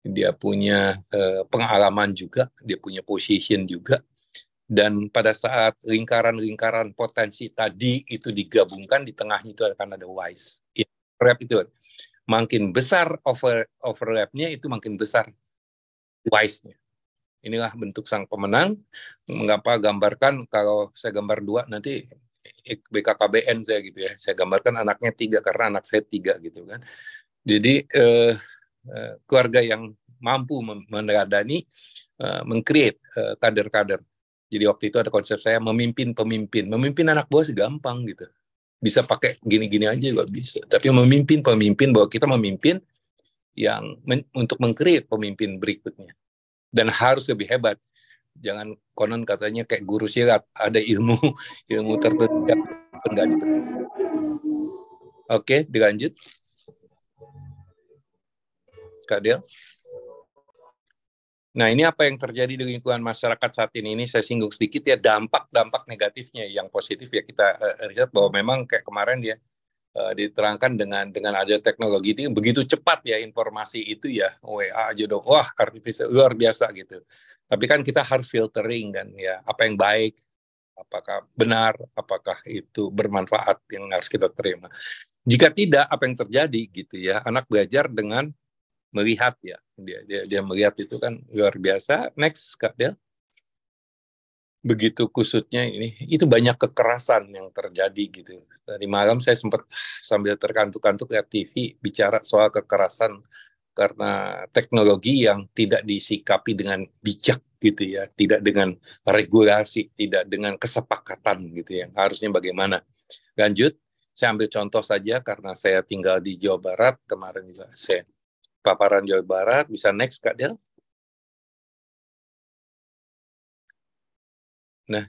dia punya uh, pengalaman juga, dia punya position juga, dan pada saat lingkaran-lingkaran potensi tadi itu digabungkan di tengahnya itu akan ada wise. Ya, rap itu. Makin besar over overlapnya itu makin besar wise-nya. Inilah bentuk sang pemenang. Mengapa gambarkan kalau saya gambar dua nanti BKKBN saya gitu ya. Saya gambarkan anaknya tiga karena anak saya tiga gitu kan. Jadi eh, eh, keluarga yang mampu meneladani eh, mengcreate eh, kader-kader jadi waktu itu ada konsep saya memimpin pemimpin. Memimpin anak buah sih gampang gitu. Bisa pakai gini-gini aja juga bisa. Tapi memimpin pemimpin bahwa kita memimpin yang men untuk mengkreat pemimpin berikutnya. Dan harus lebih hebat. Jangan konon katanya kayak guru silat ada ilmu ilmu tertentu enggak Oke, dilanjut. Kak Del. Nah, ini apa yang terjadi di lingkungan masyarakat saat ini? Ini saya singgung sedikit ya dampak-dampak negatifnya. Yang positif ya kita uh, riset bahwa memang kayak kemarin dia uh, diterangkan dengan dengan ada teknologi itu begitu cepat ya informasi itu ya WA aja dong. Wah, artificial luar biasa gitu. Tapi kan kita harus filtering dan ya apa yang baik, apakah benar, apakah itu bermanfaat yang harus kita terima. Jika tidak, apa yang terjadi gitu ya? Anak belajar dengan melihat ya. Dia dia dia melihat itu kan luar biasa. Next kak Del. Begitu kusutnya ini itu banyak kekerasan yang terjadi gitu. Tadi malam saya sempat sambil terkantuk-kantuk lihat TV bicara soal kekerasan karena teknologi yang tidak disikapi dengan bijak gitu ya. Tidak dengan regulasi tidak dengan kesepakatan gitu ya. Harusnya bagaimana? Lanjut saya ambil contoh saja karena saya tinggal di Jawa Barat. Kemarin juga saya paparan Jawa Barat. Bisa next, Kak Del. Nah,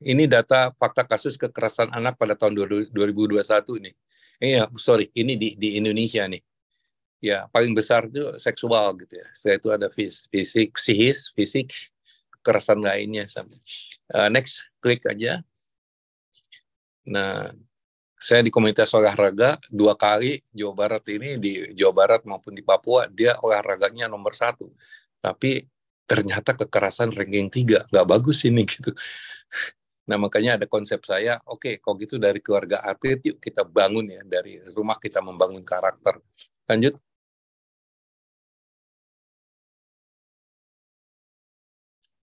ini data fakta kasus kekerasan anak pada tahun 2021 nih. Iya, sorry, ini di, di Indonesia nih. Ya, paling besar itu seksual gitu ya. Setelah itu ada fisik, psikis, fisik, kekerasan lainnya. Uh, next, klik aja. Nah, saya di komunitas olahraga dua kali Jawa Barat ini di Jawa Barat maupun di Papua dia olahraganya nomor satu. Tapi ternyata kekerasan ranking tiga. Nggak bagus ini gitu. Nah makanya ada konsep saya oke okay, kalau gitu dari keluarga atlet yuk kita bangun ya dari rumah kita membangun karakter. Lanjut.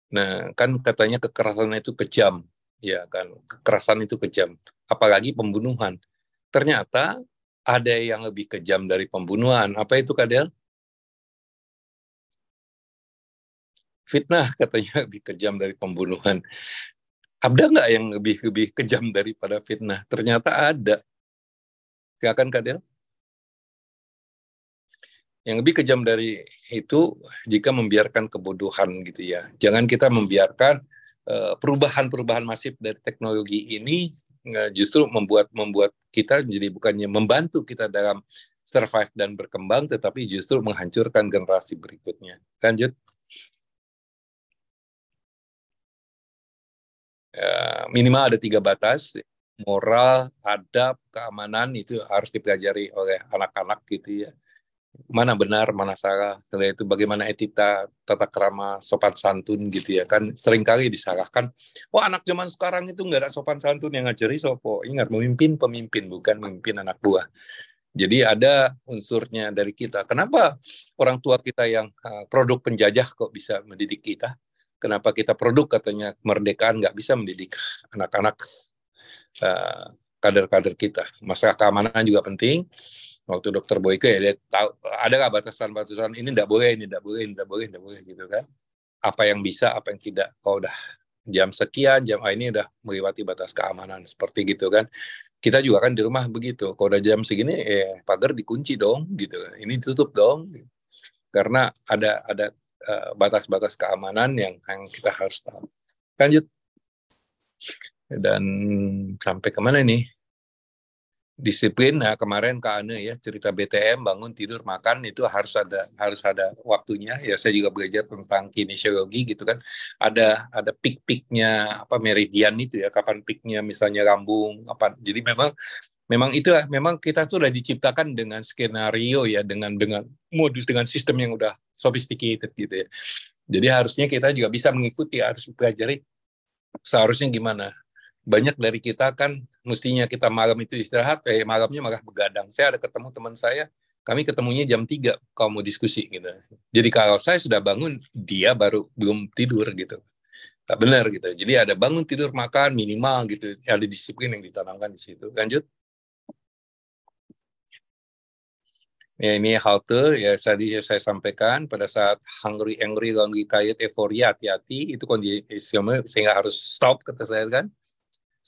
Nah, kan katanya kekerasan itu kejam, ya kan? Kekerasan itu kejam apalagi pembunuhan. Ternyata ada yang lebih kejam dari pembunuhan. Apa itu Kadel? Fitnah katanya lebih kejam dari pembunuhan. Ada nggak yang lebih lebih kejam daripada fitnah? Ternyata ada. Silakan Kadel. Yang lebih kejam dari itu jika membiarkan kebodohan gitu ya. Jangan kita membiarkan eh, perubahan-perubahan masif dari teknologi ini justru membuat membuat kita jadi bukannya membantu kita dalam survive dan berkembang, tetapi justru menghancurkan generasi berikutnya. Lanjut. Ya, minimal ada tiga batas, moral, adab, keamanan itu harus dipelajari oleh anak-anak gitu ya mana benar, mana salah. Itu bagaimana etika, tata kerama, sopan santun gitu ya kan. Seringkali disalahkan, wah anak zaman sekarang itu nggak ada sopan santun yang ngajari sopo. Ingat, memimpin pemimpin, bukan memimpin anak buah. Jadi ada unsurnya dari kita. Kenapa orang tua kita yang uh, produk penjajah kok bisa mendidik kita? Kenapa kita produk katanya kemerdekaan nggak bisa mendidik anak-anak uh, kader-kader kita? Masalah keamanan juga penting waktu dokter Boyke ya dia tahu ada nggak batasan-batasan? Ini tidak boleh ini tidak boleh ini tidak boleh tidak boleh gitu kan. Apa yang bisa apa yang tidak? Kalau udah jam sekian jam ah, ini udah melewati batas keamanan seperti gitu kan. Kita juga kan di rumah begitu kalau udah jam segini eh pagar dikunci dong gitu. Ini tutup dong. Karena ada ada uh, batas-batas keamanan yang yang kita harus tahu. Lanjut. Dan sampai ke mana nih disiplin. Nah kemarin Kak Ane ya cerita BTM bangun tidur makan itu harus ada harus ada waktunya. Ya saya juga belajar tentang kinesiologi gitu kan. Ada ada pik-piknya apa meridian itu ya kapan piknya misalnya lambung apa jadi memang memang itu memang kita tuh udah diciptakan dengan skenario ya dengan dengan modus dengan sistem yang udah sophisticated gitu ya. Jadi harusnya kita juga bisa mengikuti harus pelajari seharusnya gimana. Banyak dari kita kan mestinya kita malam itu istirahat, eh malamnya malah begadang. Saya ada ketemu teman saya, kami ketemunya jam 3 kalau mau diskusi gitu. Jadi kalau saya sudah bangun, dia baru belum tidur gitu. Tak benar gitu. Jadi ada bangun tidur makan minimal gitu. Ada disiplin yang ditanamkan di situ. Lanjut. Ya ini halte ya tadi saya sampaikan pada saat hungry, angry, lonely, tired, euphoria hati-hati itu kondisi sehingga harus stop kata saya kan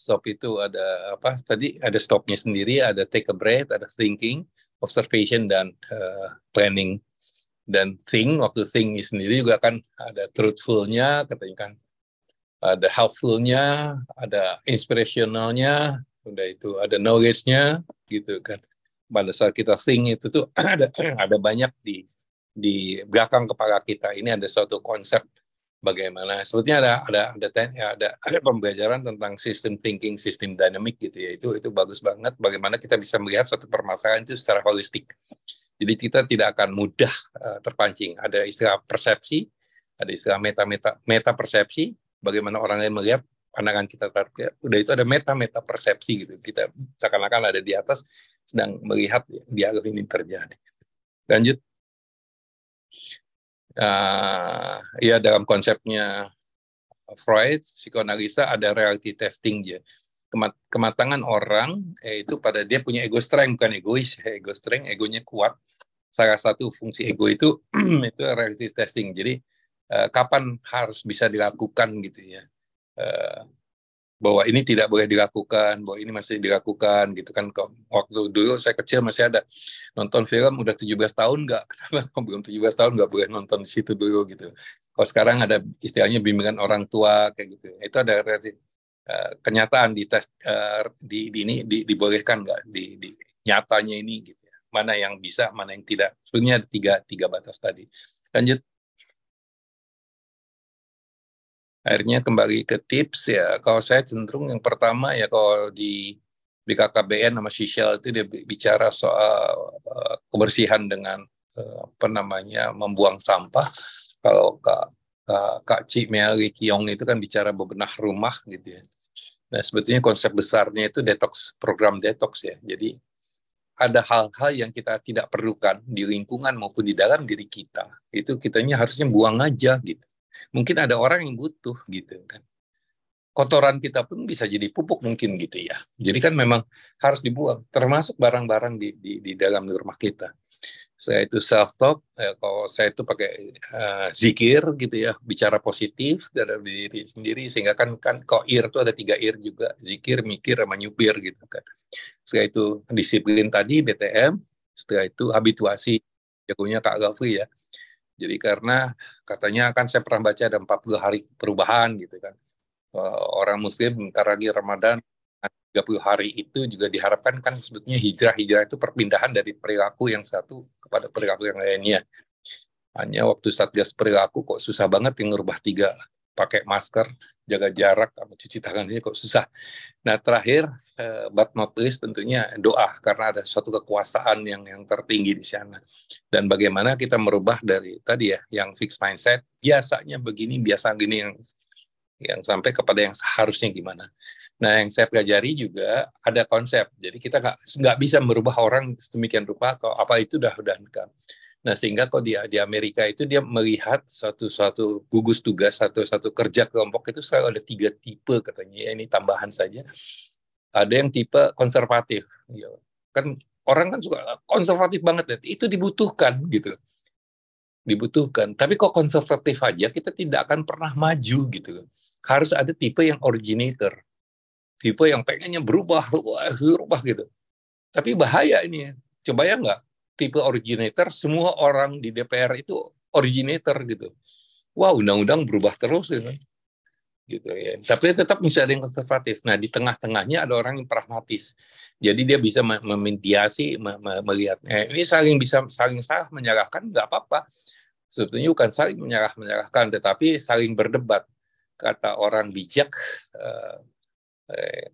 stop itu ada apa tadi ada stopnya sendiri ada take a breath ada thinking observation dan uh, planning. Dan think waktu think sendiri juga kan ada truthfulnya katanya kan. Ada helpfulnya ada inspirationalnya udah itu ada knowledge-nya gitu kan. Pada saat kita think itu tuh ada ada banyak di di belakang kepala kita. Ini ada suatu konsep bagaimana sebetulnya ada ada ada ya, ada ada pembelajaran tentang sistem thinking, sistem dynamic gitu ya. Itu itu bagus banget bagaimana kita bisa melihat suatu permasalahan itu secara holistik. Jadi kita tidak akan mudah uh, terpancing. Ada istilah persepsi, ada istilah meta meta meta persepsi, bagaimana orang lain melihat pandangan kita terhadap udah itu ada meta meta persepsi gitu. Kita seakan-akan ada di atas sedang melihat dialog ini terjadi. Lanjut uh, ya dalam konsepnya Freud psikoanalisa ada reality testing dia. Kemat kematangan orang eh, itu pada dia punya ego strength bukan egois. Ego strength egonya kuat. Salah satu fungsi ego itu itu reality testing. Jadi uh, kapan harus bisa dilakukan gitu ya. Uh, bahwa ini tidak boleh dilakukan, bahwa ini masih dilakukan gitu kan. Waktu dulu saya kecil masih ada nonton film udah 17 tahun nggak, kenapa belum 17 tahun nggak boleh nonton di situ dulu gitu. Kalau sekarang ada istilahnya bimbingan orang tua kayak gitu. Itu ada uh, kenyataan di tes uh, di, di ini di, dibolehkan nggak di, di nyatanya ini gitu. Ya. Mana yang bisa, mana yang tidak. Sebenarnya ada tiga tiga batas tadi. Lanjut. Akhirnya kembali ke tips ya. Kalau saya cenderung yang pertama ya kalau di BKKBN sama Shishel itu dia bicara soal uh, kebersihan dengan uh, apa namanya membuang sampah. Kalau Kak Kak, Kak Ci Meli Kiong itu kan bicara bebenah rumah gitu ya. Nah sebetulnya konsep besarnya itu detox program detox ya. Jadi ada hal-hal yang kita tidak perlukan di lingkungan maupun di dalam diri kita. Itu kitanya harusnya buang aja gitu mungkin ada orang yang butuh gitu kan. Kotoran kita pun bisa jadi pupuk mungkin gitu ya. Jadi kan memang harus dibuang termasuk barang-barang di, di di dalam rumah kita. Saya itu self talk ya, kalau saya itu pakai uh, zikir gitu ya bicara positif dari diri sendiri sehingga kan kan kok ir itu ada tiga ir juga zikir mikir sama nyupir gitu kan. Setelah itu disiplin tadi BTM setelah itu habituasi jagonya Kak Gafri ya jadi karena katanya kan saya pernah baca ada 40 hari perubahan gitu kan. Eh, orang muslim bentar lagi Ramadan 30 hari itu juga diharapkan kan sebetulnya hijrah-hijrah itu perpindahan dari perilaku yang satu kepada perilaku yang lainnya. Hanya waktu Satgas perilaku kok susah banget yang ngubah tiga pakai masker, jaga jarak, sama cuci tangan ini kok susah. Nah terakhir, but not least tentunya doa karena ada suatu kekuasaan yang yang tertinggi di sana. Dan bagaimana kita merubah dari tadi ya, yang fixed mindset biasanya begini, biasa gini yang yang sampai kepada yang seharusnya gimana. Nah, yang saya pelajari juga ada konsep. Jadi kita nggak nggak bisa merubah orang sedemikian rupa kalau apa itu udah udah Nah, sehingga kok di, di Amerika itu dia melihat suatu suatu gugus tugas satu satu kerja kelompok itu selalu ada tiga tipe katanya. Ya, ini tambahan saja. Ada yang tipe konservatif. Ya, kan orang kan suka konservatif banget ya. Itu dibutuhkan gitu. Dibutuhkan. Tapi kok konservatif aja kita tidak akan pernah maju gitu. Harus ada tipe yang originator. Tipe yang pengennya berubah, berubah, berubah gitu. Tapi bahaya ini ya. Coba ya nggak? Tipe originator, semua orang di DPR itu originator gitu. Wah, undang-undang berubah terus gitu. gitu ya. Tapi tetap bisa ada yang konservatif. Nah, di tengah-tengahnya ada orang yang pragmatis. Jadi dia bisa memediasi, melihat eh, ini saling bisa saling salah menyalahkan nggak apa-apa. Sebetulnya bukan saling menyalah menyalahkan, tetapi saling berdebat. Kata orang bijak, eh, eh,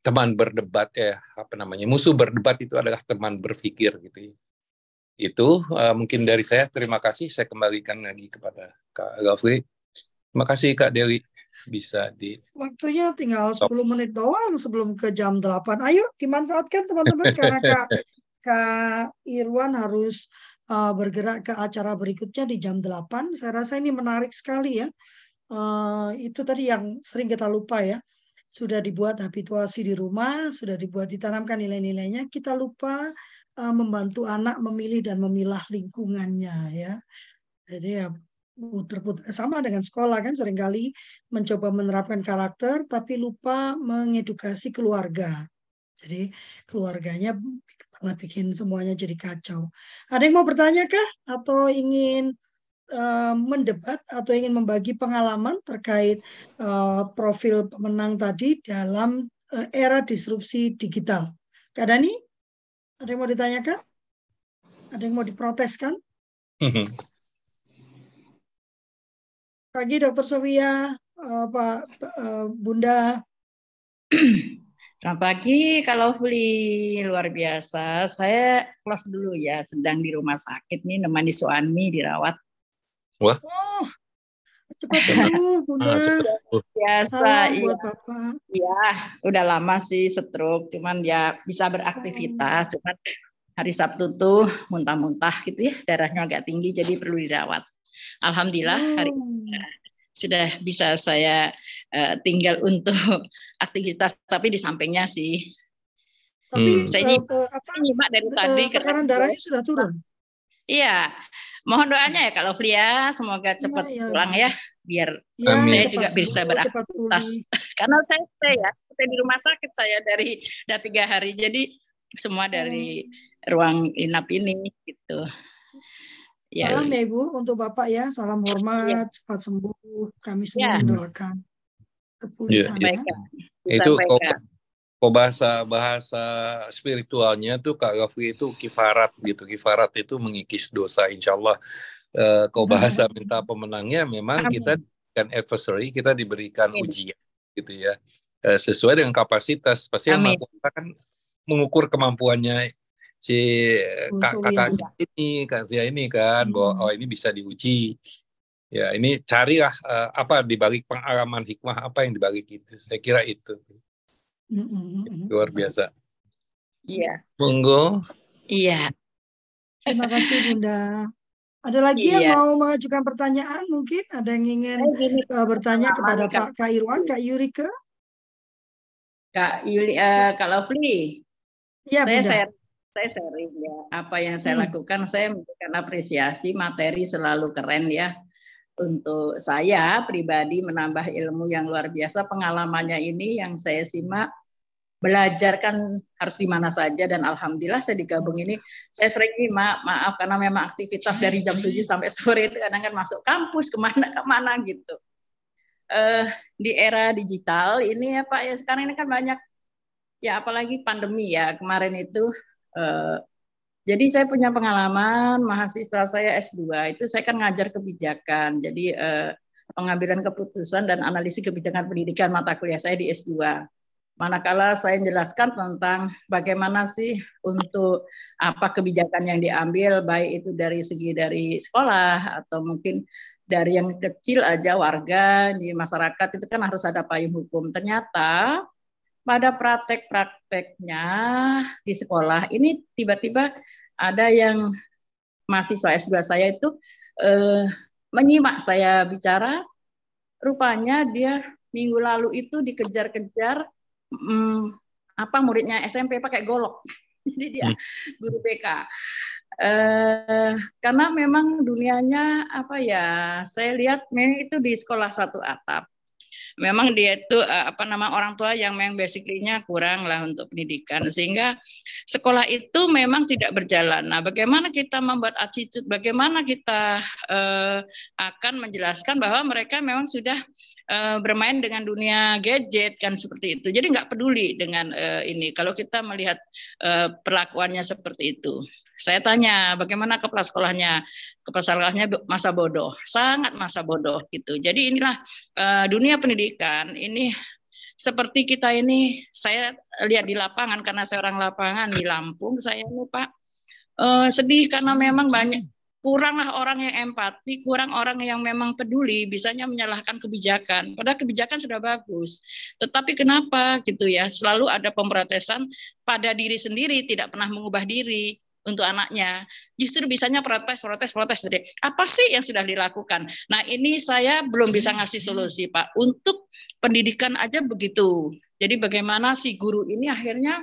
teman berdebat ya apa namanya musuh berdebat itu adalah teman berpikir gitu. Itu uh, mungkin dari saya. Terima kasih. Saya kembalikan lagi kepada Kak Gafri. Terima kasih Kak Dewi bisa di waktunya tinggal 10 menit doang sebelum ke jam 8 ayo dimanfaatkan teman-teman karena kak kak Irwan harus uh, bergerak ke acara berikutnya di jam 8 saya rasa ini menarik sekali ya uh, itu tadi yang sering kita lupa ya sudah dibuat habituasi di rumah sudah dibuat ditanamkan nilai-nilainya kita lupa membantu anak memilih dan memilah lingkungannya ya jadi ya putar-putar sama dengan sekolah kan sering kali mencoba menerapkan karakter tapi lupa mengedukasi keluarga. Jadi keluarganya malah bikin semuanya jadi kacau. Ada yang mau bertanya kah atau ingin uh, mendebat atau ingin membagi pengalaman terkait uh, profil pemenang tadi dalam uh, era disrupsi digital? Kak Dani, ada yang mau ditanyakan? Ada yang mau diproteskan? pagi Dokter Sofia, uh, Pak uh, Bunda. Selamat pagi, kalau Fuli luar biasa. Saya kelas dulu ya, sedang di rumah sakit nih, nemani suami dirawat. Wah. Oh, cepat sembuh, Bunda. Ah. Biasa, Salam iya. Iya, udah lama sih stroke, cuman ya bisa beraktivitas, oh. cuman hari Sabtu tuh muntah-muntah gitu ya, darahnya agak tinggi, jadi perlu dirawat. Alhamdulillah hari ini oh. sudah bisa saya uh, tinggal untuk aktivitas tapi di sampingnya sih. Tapi hmm. saya nyimak, uh, apa, nyimak dari uh, tadi tekanan darahnya sudah turun. Iya, mohon doanya ya kalau Flia semoga cepat ya, ya. pulang ya biar ya, saya juga bisa beraktivitas. Karena saya saya ya saya di rumah sakit saya dari udah tiga hari jadi semua dari hmm. ruang inap ini gitu. Ya. Salam ya Ibu untuk Bapak ya, salam hormat, ya. cepat sembuh. Kami semua ya. mendoakan kepulihan. Ya, ya. Itu kok bahasa bahasa spiritualnya tuh Kak Gafi itu kifarat gitu. Kifarat itu mengikis dosa insya Allah. Uh, kau bahasa minta pemenangnya memang Amin. kita kan adversary kita diberikan Amin. ujian gitu ya. Uh, sesuai dengan kapasitas pasti yang kan mengukur kemampuannya si kak kakak ini kak Zia ini kan hmm. bahwa oh ini bisa diuji. Ya ini carilah uh, apa di balik pengalaman hikmah apa yang di balik itu. Saya kira itu. Hmm. luar biasa. Iya. Monggo. Iya. Terima kasih bunda ada lagi iya. yang mau mengajukan pertanyaan mungkin? Ada yang ingin uh, bertanya kepada Pak Kak Irwan Kak Yurika Kak Yuli uh, Kak Lovely ya, saya saya saya sharing ya apa yang saya hmm. lakukan. Saya memberikan apresiasi materi selalu keren ya. Untuk saya pribadi menambah ilmu yang luar biasa. Pengalamannya ini yang saya simak belajar kan harus di mana saja dan alhamdulillah saya digabung ini saya sering nih ma maaf karena memang aktivitas dari jam 7 sampai sore itu kadang kan masuk kampus ke mana ke mana gitu uh, di era digital ini ya Pak ya sekarang ini kan banyak ya apalagi pandemi ya kemarin itu Uh, jadi saya punya pengalaman mahasiswa saya S2 itu saya kan ngajar kebijakan. Jadi uh, pengambilan keputusan dan analisis kebijakan pendidikan mata kuliah saya di S2. Manakala saya menjelaskan tentang bagaimana sih untuk apa kebijakan yang diambil baik itu dari segi dari sekolah atau mungkin dari yang kecil aja warga di masyarakat itu kan harus ada payung hukum. Ternyata pada praktek-prakteknya di sekolah ini tiba-tiba ada yang mahasiswa S2 saya itu eh, menyimak saya bicara, rupanya dia minggu lalu itu dikejar-kejar hmm, apa muridnya SMP pakai golok. Jadi dia hmm. guru BK. Eh, karena memang dunianya apa ya, saya lihat memang itu di sekolah satu atap memang dia itu uh, apa nama orang tua yang memang basically-nya kurang lah untuk pendidikan sehingga sekolah itu memang tidak berjalan. Nah, bagaimana kita membuat attitude, bagaimana kita uh, akan menjelaskan bahwa mereka memang sudah uh, bermain dengan dunia gadget kan seperti itu. Jadi nggak peduli dengan uh, ini. Kalau kita melihat uh, perlakuannya seperti itu, saya tanya bagaimana kepala sekolahnya? Kepala sekolahnya masa bodoh, sangat masa bodoh gitu. Jadi inilah uh, dunia pendidikan ini seperti kita ini saya lihat di lapangan karena saya orang lapangan di Lampung saya ini Pak uh, sedih karena memang banyak kuranglah orang yang empati, kurang orang yang memang peduli, bisanya menyalahkan kebijakan. Padahal kebijakan sudah bagus. Tetapi kenapa gitu ya? Selalu ada pemprotesan pada diri sendiri, tidak pernah mengubah diri untuk anaknya. Justru bisanya protes, protes, protes. Jadi apa sih yang sudah dilakukan? Nah ini saya belum bisa ngasih solusi Pak. Untuk pendidikan aja begitu. Jadi bagaimana si guru ini akhirnya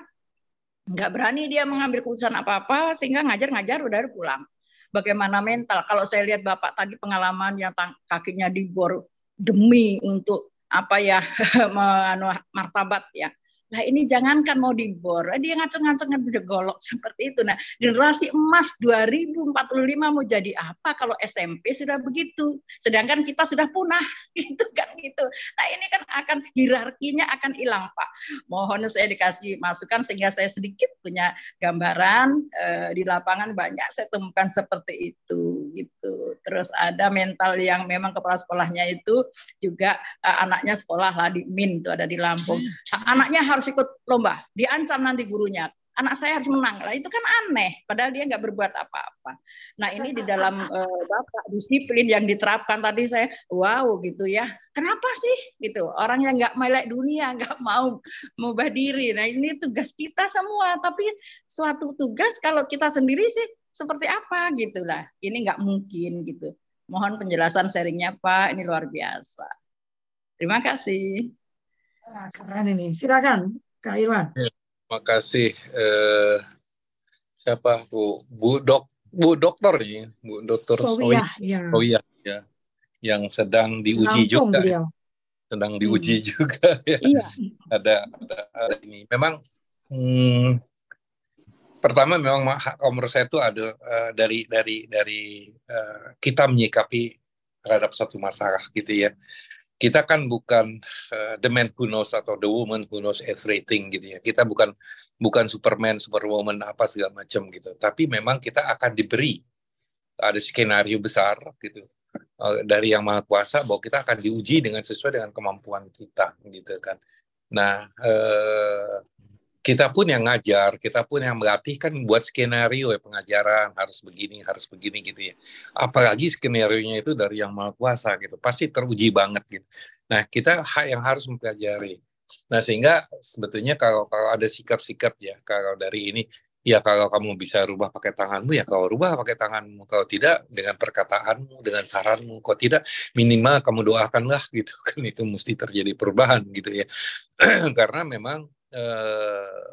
nggak berani dia mengambil keputusan apa-apa sehingga ngajar-ngajar udah pulang bagaimana mental. Kalau saya lihat Bapak tadi pengalaman yang kakinya dibor demi untuk apa ya martabat ya Nah ini jangankan mau dibor, dia ngaceng-ngaceng golok seperti itu. Nah generasi emas 2045 mau jadi apa kalau SMP sudah begitu, sedangkan kita sudah punah, gitu kan gitu. Nah ini kan akan hierarkinya akan hilang Pak. Mohon saya dikasih masukan sehingga saya sedikit punya gambaran eh, di lapangan banyak saya temukan seperti itu gitu. Terus ada mental yang memang kepala sekolahnya itu juga eh, anaknya sekolah lah di Min itu ada di Lampung. Anaknya harus harus ikut lomba, diancam nanti gurunya. Anak saya harus menang. Lah itu kan aneh, padahal dia nggak berbuat apa-apa. Nah ini di dalam uh, bapak disiplin yang diterapkan tadi saya, wow gitu ya. Kenapa sih gitu? Orang yang nggak melek dunia, nggak mau mengubah diri. Nah ini tugas kita semua. Tapi suatu tugas kalau kita sendiri sih seperti apa gitulah. Ini nggak mungkin gitu. Mohon penjelasan sharingnya Pak, ini luar biasa. Terima kasih. Nah, keren ini. Silakan, Kak Irwan. Ya, terima kasih. Eh, siapa Bu Bu Dok Bu Dokter nih, Bu Dokter Soya, ya. Soya ya. Yang sedang diuji Lampung juga. Ya. Sedang diuji hmm. juga ya. Iya. Ada, ada ada ini. Memang hmm, pertama memang kalau menurut saya itu ada uh, dari dari dari uh, kita menyikapi terhadap satu masalah gitu ya kita kan bukan uh, the man who knows atau the woman who knows everything gitu ya. Kita bukan bukan Superman, Superwoman apa segala macam gitu. Tapi memang kita akan diberi ada skenario besar gitu dari yang maha kuasa bahwa kita akan diuji dengan sesuai dengan kemampuan kita gitu kan. Nah, uh, kita pun yang ngajar, kita pun yang melatih kan buat skenario ya pengajaran harus begini, harus begini gitu ya. Apalagi skenario-nya itu dari yang maha kuasa gitu, pasti teruji banget gitu. Nah kita yang harus mempelajari. Nah sehingga sebetulnya kalau kalau ada sikap-sikap ya, kalau dari ini ya kalau kamu bisa rubah pakai tanganmu ya kalau rubah pakai tanganmu, kalau tidak dengan perkataanmu, dengan saranmu, kalau tidak minimal kamu doakanlah gitu kan itu mesti terjadi perubahan gitu ya. Karena memang eh,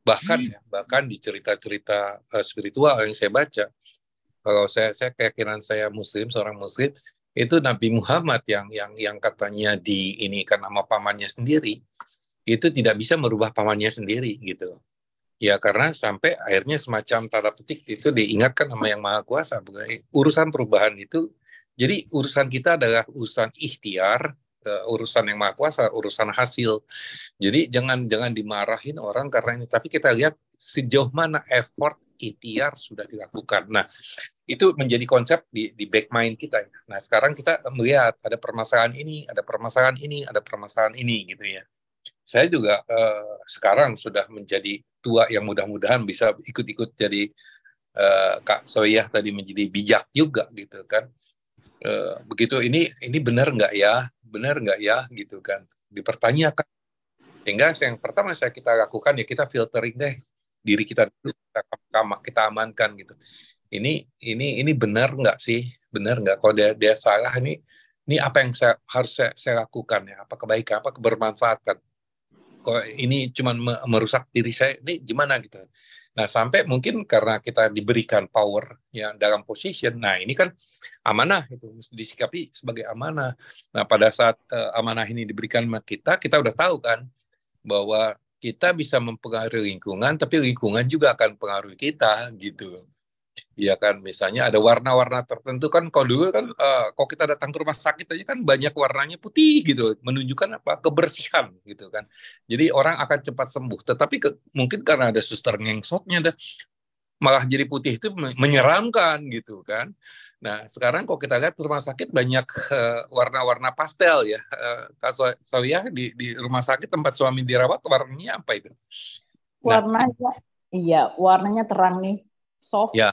bahkan ya bahkan di cerita-cerita eh, spiritual yang saya baca. Kalau saya saya keyakinan saya muslim seorang muslim itu Nabi Muhammad yang yang yang katanya di ini kan nama pamannya sendiri itu tidak bisa merubah pamannya sendiri gitu. Ya karena sampai akhirnya semacam tanda petik itu diingatkan sama yang maha kuasa urusan perubahan itu. Jadi urusan kita adalah urusan ikhtiar uh, urusan yang maha kuasa, urusan hasil. Jadi jangan jangan dimarahin orang karena ini, tapi kita lihat sejauh mana effort ikhtiar sudah dilakukan. Nah, itu menjadi konsep di, di back mind kita. Nah, sekarang kita melihat ada permasalahan ini, ada permasalahan ini, ada permasalahan ini gitu ya. Saya juga uh, sekarang sudah menjadi tua yang mudah-mudahan bisa ikut-ikut jadi uh, Kak Soyah tadi menjadi bijak juga gitu kan. Uh, begitu ini ini benar nggak ya benar nggak ya gitu kan. Dipertanyakan. Sehingga yang pertama saya kita lakukan ya kita filtering deh diri kita dulu kita, kita amankan gitu. Ini ini ini benar nggak sih? Benar nggak? Kalau dia dia salah ini ini apa yang saya harus saya, saya lakukan ya? Apa kebaikan apa kebermanfaatan? Kok ini cuma merusak diri saya? Ini gimana gitu Nah, sampai mungkin karena kita diberikan power ya dalam position. Nah, ini kan amanah itu mesti disikapi sebagai amanah. Nah, pada saat uh, amanah ini diberikan sama kita, kita udah tahu kan bahwa kita bisa mempengaruhi lingkungan, tapi lingkungan juga akan mempengaruhi kita gitu. Iya kan, misalnya ada warna-warna tertentu kan. Kalau dulu kan, uh, kalau kita datang ke rumah sakit aja kan banyak warnanya putih gitu, menunjukkan apa kebersihan gitu kan. Jadi orang akan cepat sembuh. Tetapi ke, mungkin karena ada suster ngengsotnya, malah jadi putih itu menyeramkan gitu kan. Nah sekarang kalau kita lihat rumah sakit banyak uh, warna-warna pastel ya. Uh, Kak Sawiyah di, di rumah sakit tempat suami dirawat warnanya apa itu? Nah, warnanya, iya warnanya terang nih, soft. Ya,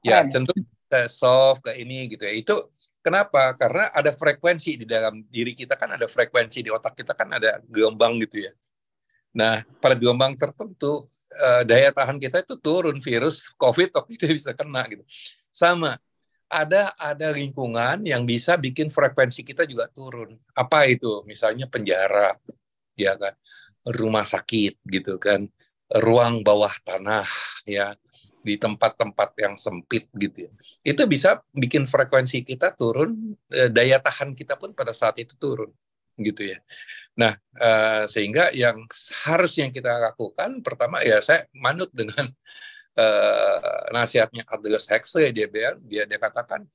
ya tentu ke soft ke ini gitu ya. Itu kenapa? Karena ada frekuensi di dalam diri kita kan ada frekuensi di otak kita kan ada gelombang gitu ya. Nah pada gelombang tertentu uh, daya tahan kita itu turun virus COVID waktu itu bisa kena gitu. Sama ada ada lingkungan yang bisa bikin frekuensi kita juga turun. Apa itu? Misalnya penjara, ya kan, rumah sakit gitu kan, ruang bawah tanah ya di tempat-tempat yang sempit gitu ya. Itu bisa bikin frekuensi kita turun, eh, daya tahan kita pun pada saat itu turun gitu ya. Nah, uh, sehingga yang harus yang kita lakukan pertama ya saya manut dengan uh, nasihatnya Aldous Huxley dia dia dia katakan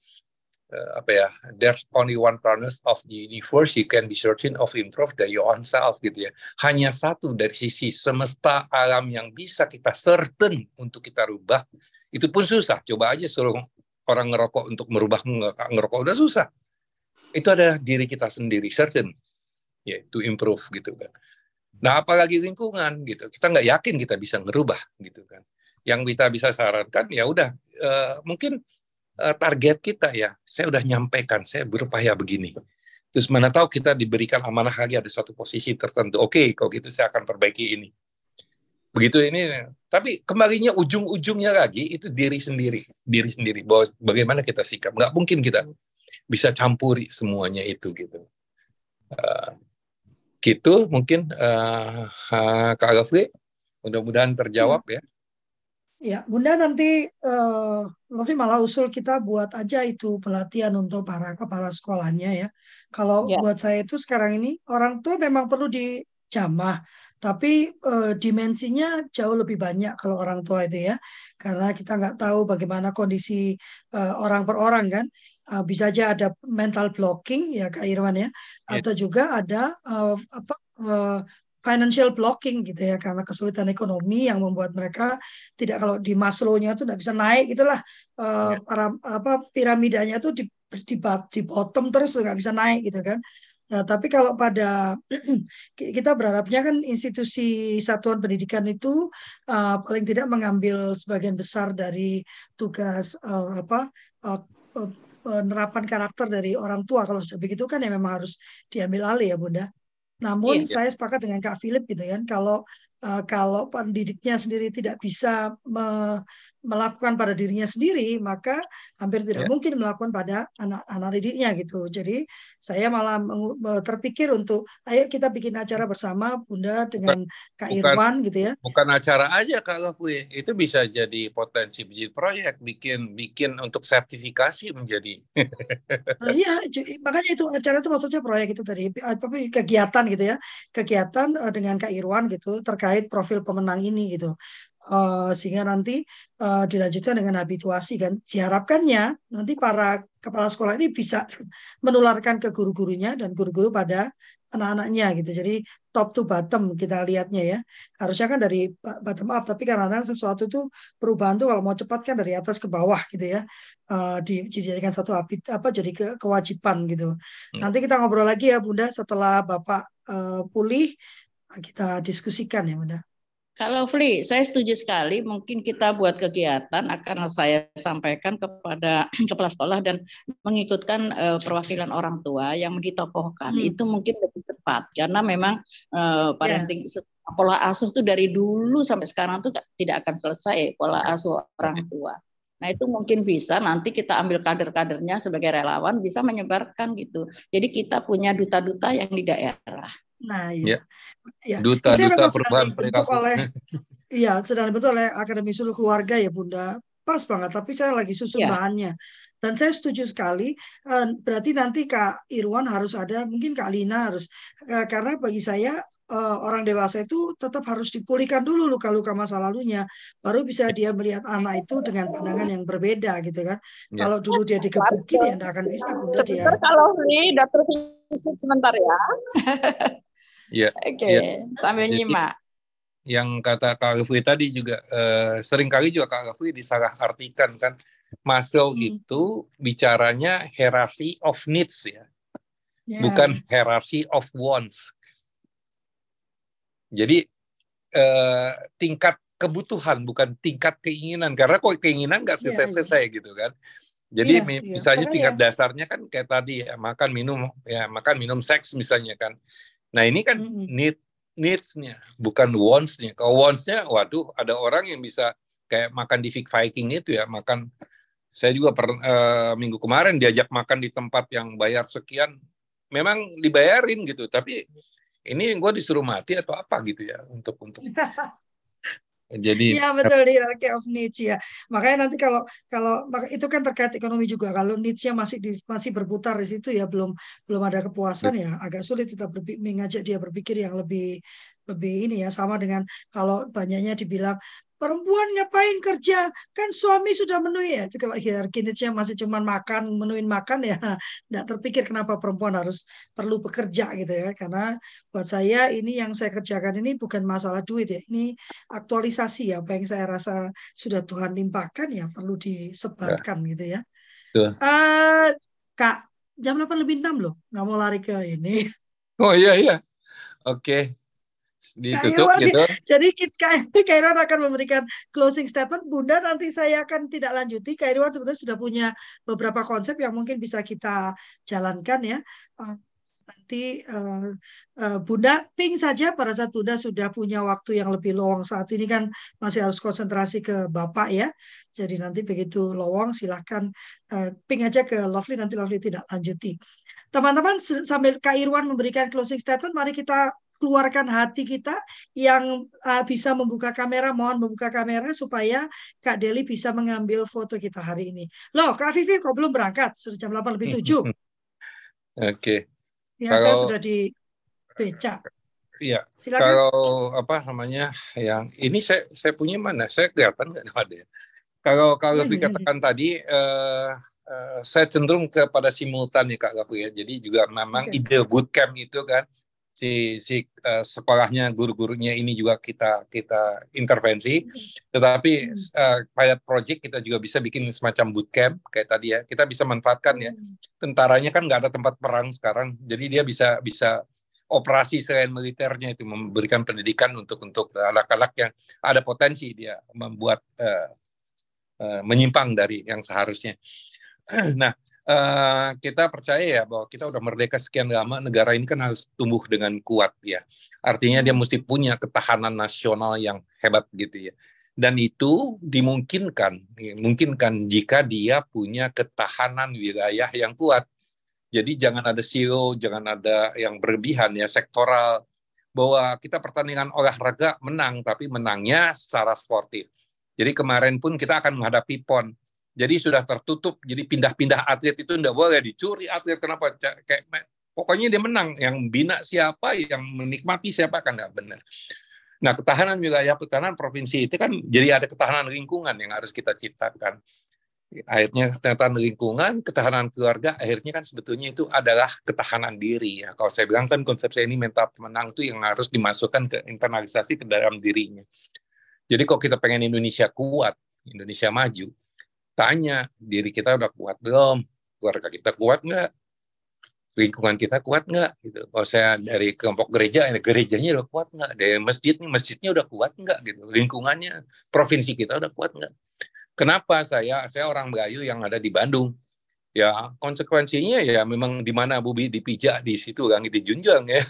uh, apa ya there's only one promise of the universe you can be certain of improve the your own self gitu ya. Hanya satu dari sisi semesta alam yang bisa kita certain untuk kita rubah itu pun susah. Coba aja suruh orang ngerokok untuk merubah ngerokok udah susah. Itu ada diri kita sendiri certain ya to improve gitu kan. Nah apalagi lingkungan gitu, kita nggak yakin kita bisa ngerubah gitu kan. Yang kita bisa sarankan ya udah uh, mungkin target kita ya, saya udah nyampaikan saya berupaya begini. Terus mana tahu kita diberikan amanah lagi ada suatu posisi tertentu. Oke, kalau gitu saya akan perbaiki ini. Begitu ini, tapi kembalinya ujung-ujungnya lagi itu diri sendiri, diri sendiri. Bahwa bagaimana kita sikap, nggak mungkin kita bisa campuri semuanya itu gitu. Uh, gitu mungkin uh, uh, Kak Gafri mudah-mudahan terjawab ya. Ya, Bunda nanti uh, Lofi malah usul kita buat aja itu pelatihan untuk para kepala sekolahnya ya. Kalau ya. buat saya itu sekarang ini orang tua memang perlu dijamah, tapi uh, dimensinya jauh lebih banyak kalau orang tua itu ya, karena kita nggak tahu bagaimana kondisi uh, orang per orang kan. Uh, bisa aja ada mental blocking ya Kak Irwan ya, yeah. atau juga ada uh, apa uh, financial blocking gitu ya karena kesulitan ekonomi yang membuat mereka tidak kalau di Maslow-nya itu tidak bisa naik gitulah uh, para apa piramidanya itu di, di di bottom terus nggak bisa naik gitu kan. Nah, tapi kalau pada kita berharapnya kan institusi satuan pendidikan itu uh, paling tidak mengambil sebagian besar dari tugas uh, apa uh, penerapan karakter dari orang tua kalau begitu kan ya memang harus diambil alih ya bunda. Namun iya, iya. saya sepakat dengan Kak Philip gitu kan kalau uh, kalau pendidiknya sendiri tidak bisa me, melakukan pada dirinya sendiri, maka hampir tidak yeah. mungkin melakukan pada anak-anak didiknya gitu. Jadi saya malah terpikir untuk ayo kita bikin acara bersama Bunda dengan bukan, Kak Irwan gitu ya. Bukan acara aja Kak Lafui, itu bisa jadi potensi biji proyek, bikin bikin untuk sertifikasi menjadi. nah, iya, makanya itu acara itu maksudnya proyek itu tadi, tapi kegiatan gitu ya, kegiatan eh, dengan Kak Irwan gitu terkait profil pemenang ini gitu. Uh, sehingga nanti uh, dilanjutkan dengan habituasi kan. Diharapkannya nanti para kepala sekolah ini bisa menularkan ke guru-gurunya dan guru-guru pada anak-anaknya gitu. Jadi top to bottom kita lihatnya ya. Harusnya kan dari bottom up tapi karena sesuatu itu perubahan tuh kalau mau cepat kan dari atas ke bawah gitu ya. Uh, dijadikan satu habit apa jadi ke, kewajiban gitu. Hmm. nanti kita ngobrol lagi ya bunda setelah bapak uh, pulih kita diskusikan ya bunda kalau Fli, saya setuju sekali. Mungkin kita buat kegiatan akan saya sampaikan kepada kepala sekolah dan mengikutkan uh, perwakilan orang tua yang ditokohkan. Hmm. Itu mungkin lebih cepat karena memang uh, parenting yeah. pola asuh itu dari dulu sampai sekarang tuh tidak akan selesai pola asuh orang tua. Nah itu mungkin bisa nanti kita ambil kader-kadernya sebagai relawan bisa menyebarkan gitu. Jadi kita punya duta-duta yang di daerah. Nah, iya. Ya. Duta-duta perubahan perilaku. Oleh, iya, sedang dibentuk oleh Akademi Seluruh Keluarga ya Bunda. pas banget. Tapi saya lagi susun Iya. bahannya. Dan saya setuju sekali. eh, Berarti nanti Kak Irwan harus ada, mungkin Kak Lina harus. eh, Karena bagi saya eh, orang dewasa itu tetap harus dipulihkan dulu luka-luka masa lalunya. Baru bisa dia melihat anak itu dengan pandangan yang berbeda gitu kan. Ya. Kalau dulu dia digebukin ya nggak akan bisa Bunda dia. Sebentar kalau Li, dokter sebentar ya. Iya. Oke, Iya. sambil Jadi- nyimak. yang kata Kak Raffi tadi juga eh, sering kali juga Kak Raffi disalah artikan kan muscle Hmm. itu bicaranya hierarchy of needs ya Ya. bukan hierarchy of wants jadi eh, tingkat kebutuhan bukan tingkat keinginan karena kok keinginan nggak Iya, selesai-selesai gitu kan jadi Iya, mi- iya. misalnya Makanya- tingkat dasarnya kan kayak tadi ya makan minum ya makan minum seks misalnya kan nah ini kan need needs-nya bukan wants-nya. Kalau wants-nya waduh ada orang yang bisa kayak makan di Vic Viking itu ya makan. Saya juga per, eh, minggu kemarin diajak makan di tempat yang bayar sekian memang dibayarin gitu. Tapi ini gue disuruh mati atau apa gitu ya untuk untuk jadi Iya betul hierarchy of needs ya. Makanya nanti kalau kalau itu kan terkait ekonomi juga. Kalau needs-nya masih di, masih berputar di situ ya belum belum ada kepuasan ya agak sulit kita mengajak dia berpikir yang lebih lebih ini ya sama dengan kalau banyaknya dibilang perempuan ngapain kerja? Kan suami sudah menuhi ya. Itu kalau hierarki needs-nya masih cuma makan menuin makan ya. Tidak terpikir kenapa perempuan harus perlu bekerja gitu ya. Karena buat saya ini yang saya kerjakan ini bukan masalah duit ya. Ini aktualisasi ya. Apa yang saya rasa sudah Tuhan limpahkan ya perlu disebarkan gitu ya. Eh, Kak, jam 8 lebih 6 loh, nggak mau lari ke ini. oh iya iya. Oke ditutup Irwan, gitu Jadi Kak Irwan akan memberikan closing statement. Bunda nanti saya akan tidak lanjuti. Kak Irwan sebenarnya sudah punya beberapa konsep yang mungkin bisa kita jalankan ya. Eh, Nanti eh, eh, Bunda ping saja pada saat Bunda sudah punya waktu yang lebih lowong saat ini kan masih harus konsentrasi ke Bapak ya. Jadi nanti begitu lowong silahkan eh, ping aja ke Lovely nanti Lovely tidak lanjuti. Teman-teman sambil Kak Irwan memberikan closing statement, mari kita keluarkan hati kita yang uh, bisa membuka kamera, mohon membuka kamera supaya Kak Deli bisa mengambil foto kita hari ini. Loh, Kak Vivi kok belum berangkat? Sudah jam 8 lebih 7. oke Ya, saya Kalau- sudah di beca. iya Silakan. kalau apa namanya yang ini saya saya punya mana saya kelihatan nggak ada ya kalau kalau Hmm. dikatakan tadi eh, eh, saya cenderung kepada simultan ya kak Gapu ya jadi juga memang Oke. ide bootcamp itu kan si si eh, sekolahnya guru-gurunya ini juga kita kita intervensi. Tetapi Hmm. eh, pilot project kita juga bisa bikin semacam bootcamp kayak tadi ya. Kita bisa manfaatkan ya. Tentaranya kan nggak ada tempat perang sekarang. Jadi dia bisa bisa operasi selain militernya itu memberikan pendidikan untuk untuk anak-anak yang ada potensi dia membuat eh, eh, menyimpang dari yang seharusnya. Nah eh, kita percaya ya bahwa kita udah merdeka sekian lama negara ini kan harus tumbuh dengan kuat ya. Artinya dia mesti punya ketahanan nasional yang hebat gitu ya. Dan itu dimungkinkan mungkinkan jika dia punya ketahanan wilayah yang kuat. Jadi jangan ada silo jangan ada yang berlebihan ya sektoral. Bahwa kita pertandingan olahraga menang tapi menangnya secara sportif. Jadi kemarin pun kita akan menghadapi pon jadi sudah tertutup jadi pindah-pindah atlet itu tidak boleh dicuri atlet kenapa kayak pokoknya dia menang yang bina siapa yang menikmati siapa kan nggak benar Nah, ketahanan wilayah ketahanan provinsi itu kan jadi ada ketahanan lingkungan yang harus kita ciptakan. Akhirnya ketahanan lingkungan, ketahanan keluarga, akhirnya kan sebetulnya itu adalah ketahanan diri ya. Kalau saya bilang kan konsep saya ini mental pemenang itu yang harus dimasukkan ke internalisasi ke dalam dirinya. Jadi kalau kita pengen Indonesia kuat, Indonesia maju, tanya diri kita udah kuat belum, keluarga kita kuat nggak, lingkungan kita kuat nggak gitu. Kalau saya dari kelompok gereja, ya gerejanya udah kuat nggak? Dari masjid, masjidnya udah kuat nggak gitu? Lingkungannya, provinsi kita udah kuat nggak? Kenapa saya saya orang Melayu yang ada di Bandung? Ya konsekuensinya ya memang di mana Bubi dipijak di situ kan dijunjung ya,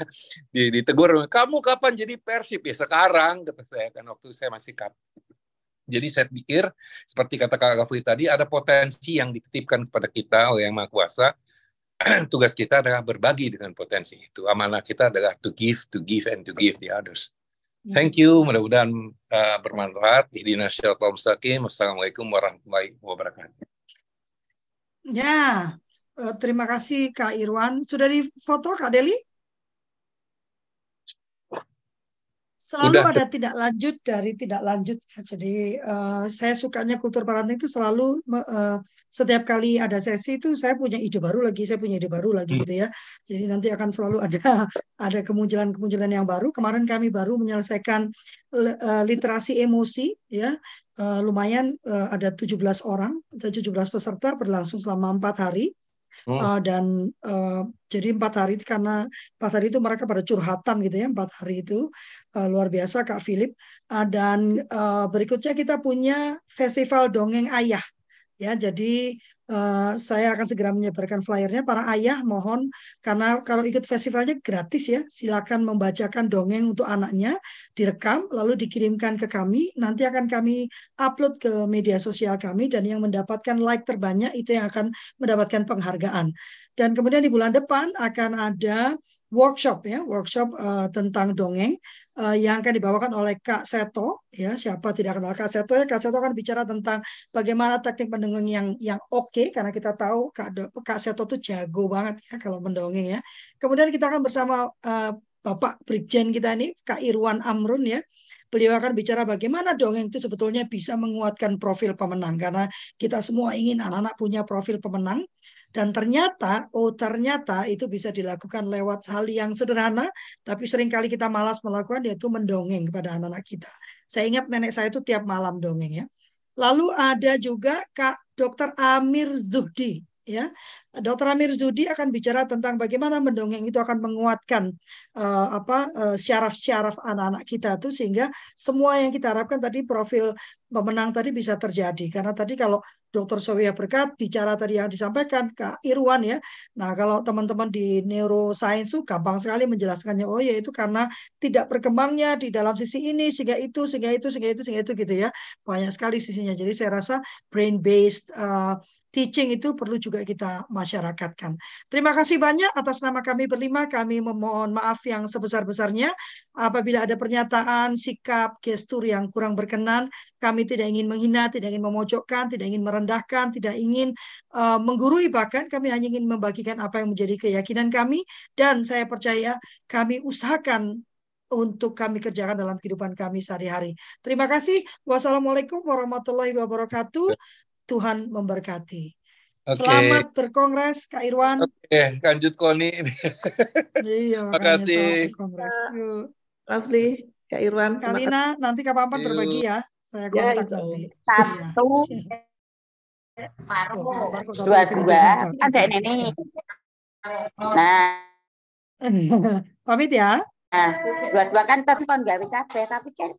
di, ditegur. Kamu kapan jadi persib ya sekarang kata saya kan waktu saya masih kap. Jadi saya pikir seperti kata Kak Gafri tadi ada potensi yang dititipkan kepada kita oleh Yang Maha Kuasa tugas kita adalah berbagi dengan potensi itu. Amanah kita adalah to give, to give, and to give the others. Thank you, mudah-mudahan uh, bermanfaat. Ihdina syaitan mustaqim. Wassalamualaikum warahmatullahi wabarakatuh. Ya, uh, terima kasih Kak Irwan. Sudah di foto Kak Deli? Selalu Udah. ada tidak lanjut dari tidak lanjut jadi uh, saya sukanya kultur parenting itu selalu uh, setiap kali ada sesi itu saya punya ide baru lagi saya punya ide baru lagi hmm. gitu ya jadi nanti akan selalu ada ada kemunculan kemunculan yang baru kemarin kami baru menyelesaikan uh, literasi emosi ya uh, lumayan uh, ada 17 orang ada 17 peserta berlangsung selama empat hari Hmm. Uh, dan uh, jadi empat hari itu karena empat hari itu mereka pada curhatan gitu ya empat hari itu. Uh, luar biasa Kak Philip. Uh, dan uh, berikutnya kita punya festival dongeng ayah. Ya jadi Uh, saya akan segera menyebarkan flyernya. Para ayah mohon karena kalau ikut festivalnya gratis ya, silakan membacakan dongeng untuk anaknya, direkam lalu dikirimkan ke kami. Nanti akan kami upload ke media sosial kami dan yang mendapatkan like terbanyak itu yang akan mendapatkan penghargaan. Dan kemudian di bulan depan akan ada workshop ya, workshop uh, tentang dongeng uh, yang akan dibawakan oleh Kak Seto ya. Siapa tidak kenal Kak Seto ya? Kak Seto akan bicara tentang bagaimana teknik mendongeng yang yang oke okay, karena kita tahu Kak Kak Seto tuh jago banget ya kalau mendongeng ya. Kemudian kita akan bersama uh, Bapak Brigjen kita ini Kak Irwan Amrun ya. Beliau akan bicara bagaimana dongeng itu sebetulnya bisa menguatkan profil pemenang karena kita semua ingin anak-anak punya profil pemenang dan ternyata, oh ternyata itu bisa dilakukan lewat hal yang sederhana, tapi sering kali kita malas melakukan, yaitu mendongeng kepada anak-anak kita. Saya ingat nenek saya itu tiap malam dongeng ya. Lalu ada juga Kak Dr. Amir Zuhdi ya Dr. Amir Zudi akan bicara tentang bagaimana mendongeng itu akan menguatkan uh, apa uh, syaraf-syaraf anak-anak kita itu sehingga semua yang kita harapkan tadi profil pemenang tadi bisa terjadi karena tadi kalau Dr. Sowia Berkat bicara tadi yang disampaikan Kak Irwan ya nah kalau teman-teman di neuroscience itu gampang sekali menjelaskannya oh ya itu karena tidak berkembangnya di dalam sisi ini sehingga itu sehingga itu sehingga itu sehingga itu gitu ya banyak sekali sisinya jadi saya rasa brain based uh, teaching itu perlu juga kita masyarakatkan. Terima kasih banyak atas nama kami berlima. Kami memohon maaf yang sebesar-besarnya apabila ada pernyataan, sikap, gestur yang kurang berkenan. Kami tidak ingin menghina, tidak ingin memojokkan, tidak ingin merendahkan, tidak ingin uh, menggurui bahkan kami hanya ingin membagikan apa yang menjadi keyakinan kami dan saya percaya kami usahakan untuk kami kerjakan dalam kehidupan kami sehari-hari. Terima kasih. Wassalamualaikum warahmatullahi wabarakatuh. Tuhan memberkati. Okay. Selamat berkongres Kak Irwan. Oke, okay. lanjut Koni. iya, Terima kasih. Lovely, Kak Irwan. Kalina, nanti kapan-kapan berbagi ya. Saya ya, kontak ya, nanti. Satu. Iya. Marmo. Dua-dua. Ada ini. Nah. Pamit ya. Nah, dua-dua kan tetap nggak bisa tapi kan